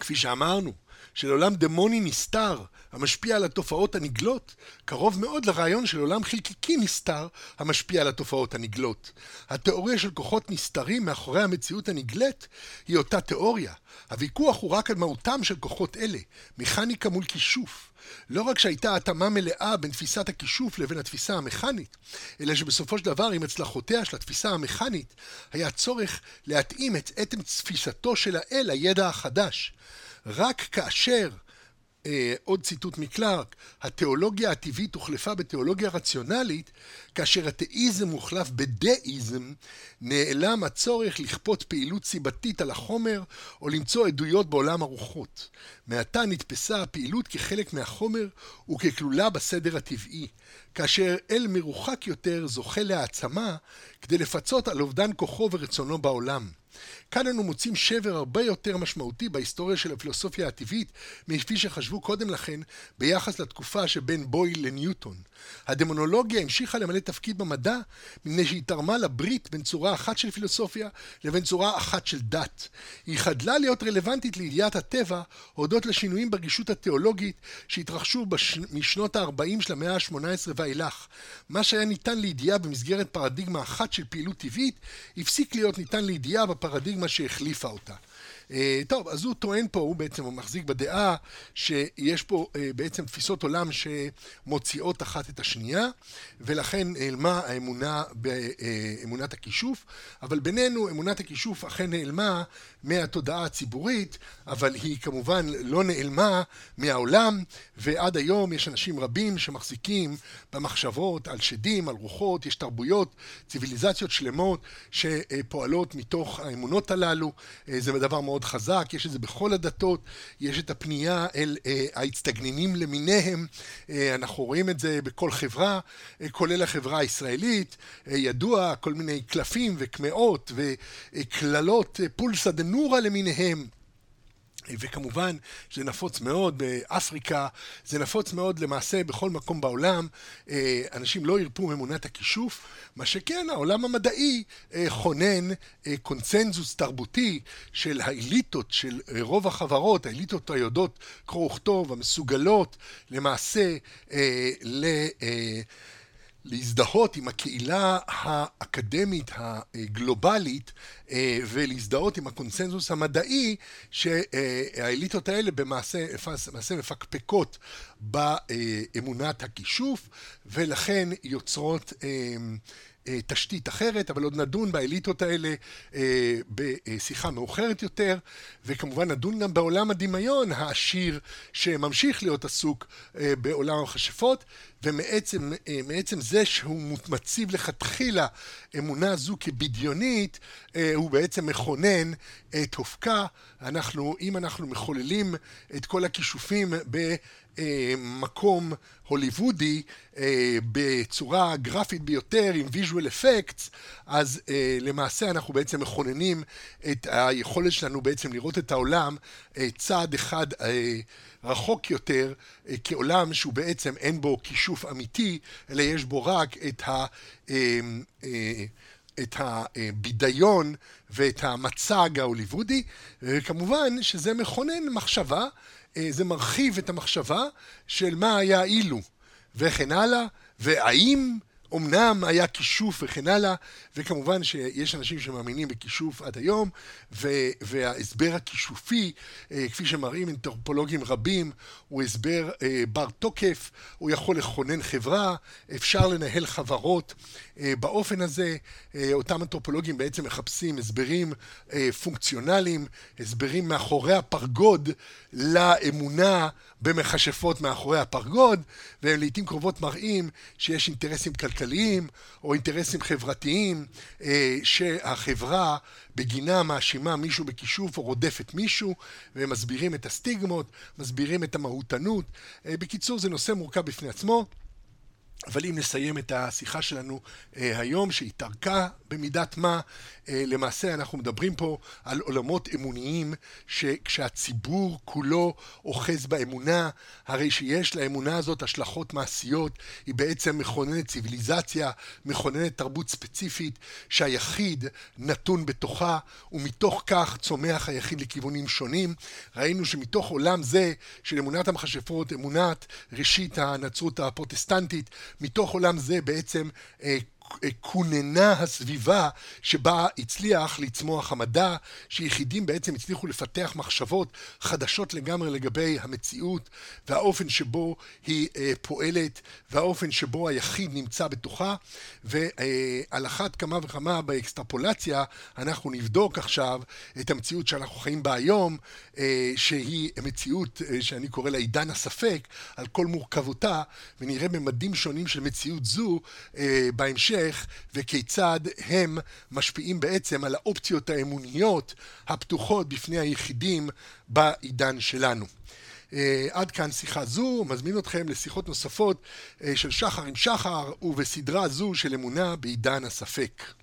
כפי שאמרנו, של עולם דמוני נסתר, המשפיע על התופעות הנגלות, קרוב מאוד לרעיון של עולם חלקיקי נסתר, המשפיע על התופעות הנגלות. התיאוריה של כוחות נסתרים מאחורי המציאות הנגלית היא אותה תיאוריה. הוויכוח הוא רק על מהותם של כוחות אלה, מכניקה מול כישוף. לא רק שהייתה התאמה מלאה בין תפיסת הכישוף לבין התפיסה המכנית, אלא שבסופו של דבר עם הצלחותיה של התפיסה המכנית, היה צורך להתאים את עצם תפיסתו של האל לידע החדש. רק כאשר עוד ציטוט מקלארק, התיאולוגיה הטבעית הוחלפה בתיאולוגיה רציונלית, כאשר התאיזם הוחלף בדאיזם, נעלם הצורך לכפות פעילות סיבתית על החומר, או למצוא עדויות בעולם הרוחות. מעתה נתפסה הפעילות כחלק מהחומר וככלולה בסדר הטבעי, כאשר אל מרוחק יותר זוכה להעצמה כדי לפצות על אובדן כוחו ורצונו בעולם. כאן אנו מוצאים שבר הרבה יותר משמעותי בהיסטוריה של הפילוסופיה הטבעית מכפי שחשבו קודם לכן ביחס לתקופה שבין בויל לניוטון. הדמונולוגיה המשיכה למלא תפקיד במדע מפני שהיא תרמה לברית בין צורה אחת של פילוסופיה לבין צורה אחת של דת. היא חדלה להיות רלוונטית לידיעת הטבע הודות לשינויים ברגישות התיאולוגית שהתרחשו בש... משנות ה-40 של המאה ה-18 ואילך. מה שהיה ניתן לידיעה במסגרת פרדיגמה אחת של פעילות טבעית הפסיק להיות ניתן לידיעה בפרדיגמה שהחליפה אותה. אה, טוב, אז הוא טוען פה, הוא בעצם הוא מחזיק בדעה שיש פה אה, בעצם תפיסות עולם שמוציאות אחת את השנייה, ולכן נעלמה האמונה באמונת הכישוף, אבל בינינו אמונת הכישוף אכן נעלמה מהתודעה הציבורית, אבל היא כמובן לא נעלמה מהעולם, ועד היום יש אנשים רבים שמחזיקים במחשבות על שדים, על רוחות, יש תרבויות, ציוויליזציות שלמות שפועלות מתוך האמונות הללו, אה, זה דבר מאוד מאוד חזק, יש את זה בכל הדתות, יש את הפנייה אל אה, ההצטגנינים למיניהם, אה, אנחנו רואים את זה בכל חברה, אה, כולל החברה הישראלית, אה, ידוע כל מיני קלפים וקמעות וקללות אה, פולסא דנורא למיניהם. וכמובן זה נפוץ מאוד באפריקה, זה נפוץ מאוד למעשה בכל מקום בעולם, אה, אנשים לא ירפו מאמונת הכישוף, מה שכן העולם המדעי אה, חונן אה, קונצנזוס תרבותי של האליטות, של רוב החברות, האליטות היודעות קרוא וכתוב, המסוגלות למעשה ל... להזדהות עם הקהילה האקדמית הגלובלית אה, ולהזדהות עם הקונסנזוס המדעי שהאליטות האלה במעשה, מפקפקות באמונת הכישוף ולכן יוצרות אה, תשתית אחרת, אבל עוד נדון באליטות האלה אה, בשיחה מאוחרת יותר, וכמובן נדון גם בעולם הדמיון העשיר שממשיך להיות עסוק אה, בעולם המכשפות, ומעצם זה שהוא מציב לכתחילה אמונה זו כבדיונית, הוא בעצם מכונן את אופקה. אנחנו, אם אנחנו מחוללים את כל הכישופים ב... מקום הוליוודי אה, בצורה גרפית ביותר עם visual effects, אז אה, למעשה אנחנו בעצם מכוננים את היכולת שלנו בעצם לראות את העולם אה, צעד אחד רחוק יותר כעולם שהוא בעצם אין בו כישוף אמיתי, אלא יש בו רק את ה... את הבידיון ואת המצג ההוליוודי, וכמובן שזה מכונן מחשבה אה, זה מרחיב את המחשבה של מה היה אילו וכן הלאה, והאם אמנם היה כישוף וכן הלאה, וכמובן שיש אנשים שמאמינים בכישוף עד היום, וההסבר הכישופי, אה, כפי שמראים אנתרופולוגים רבים, הוא הסבר אה, בר תוקף, הוא יכול לכונן חברה, אפשר לנהל חברות אה, באופן הזה. אותם אנתרופולוגים בעצם מחפשים הסברים פונקציונליים, הסברים מאחורי הפרגוד לאמונה במכשפות מאחורי הפרגוד, והם לעיתים קרובות מראים שיש אינטרסים כלכליים או אינטרסים חברתיים אה, שהחברה בגינה מאשימה מישהו בכישוף או רודפת מישהו, והם מסבירים את הסטיגמות, מסבירים את המהותנות. אה, בקיצור, זה נושא מורכב בפני עצמו. אבל אם נסיים את השיחה שלנו אה, היום, שהתארכה במידת מה, אה, למעשה אנחנו מדברים פה על עולמות אמוניים שכשהציבור כולו אוחז באמונה, הרי שיש לאמונה הזאת השלכות מעשיות, היא בעצם מכוננת ציוויליזציה, מכוננת תרבות ספציפית שהיחיד נתון בתוכה, ומתוך כך צומח היחיד לכיוונים שונים. ראינו שמתוך עולם זה של אמונת המכשפות, אמונת ראשית הנצרות הפרוטסטנטית, מתוך עולם זה בעצם אה, כוננה הסביבה שבה הצליח לצמוח המדע, שיחידים בעצם הצליחו לפתח מחשבות חדשות לגמרי לגבי המציאות והאופן שבו היא פועלת והאופן שבו היחיד נמצא בתוכה. ועל אחת כמה וכמה באקסטרפולציה אנחנו נבדוק עכשיו את המציאות שאנחנו חיים בה היום שהיא מציאות שאני קורא לה עידן הספק על כל מורכבותה ונראה ממדים שונים של מציאות זו בהמשך וכיצד הם משפיעים בעצם על האופציות האמוניות הפתוחות בפני היחידים בעידן שלנו. עד כאן שיחה זו, מזמין אתכם לשיחות נוספות של שחר עם שחר ובסדרה זו של אמונה בעידן הספק.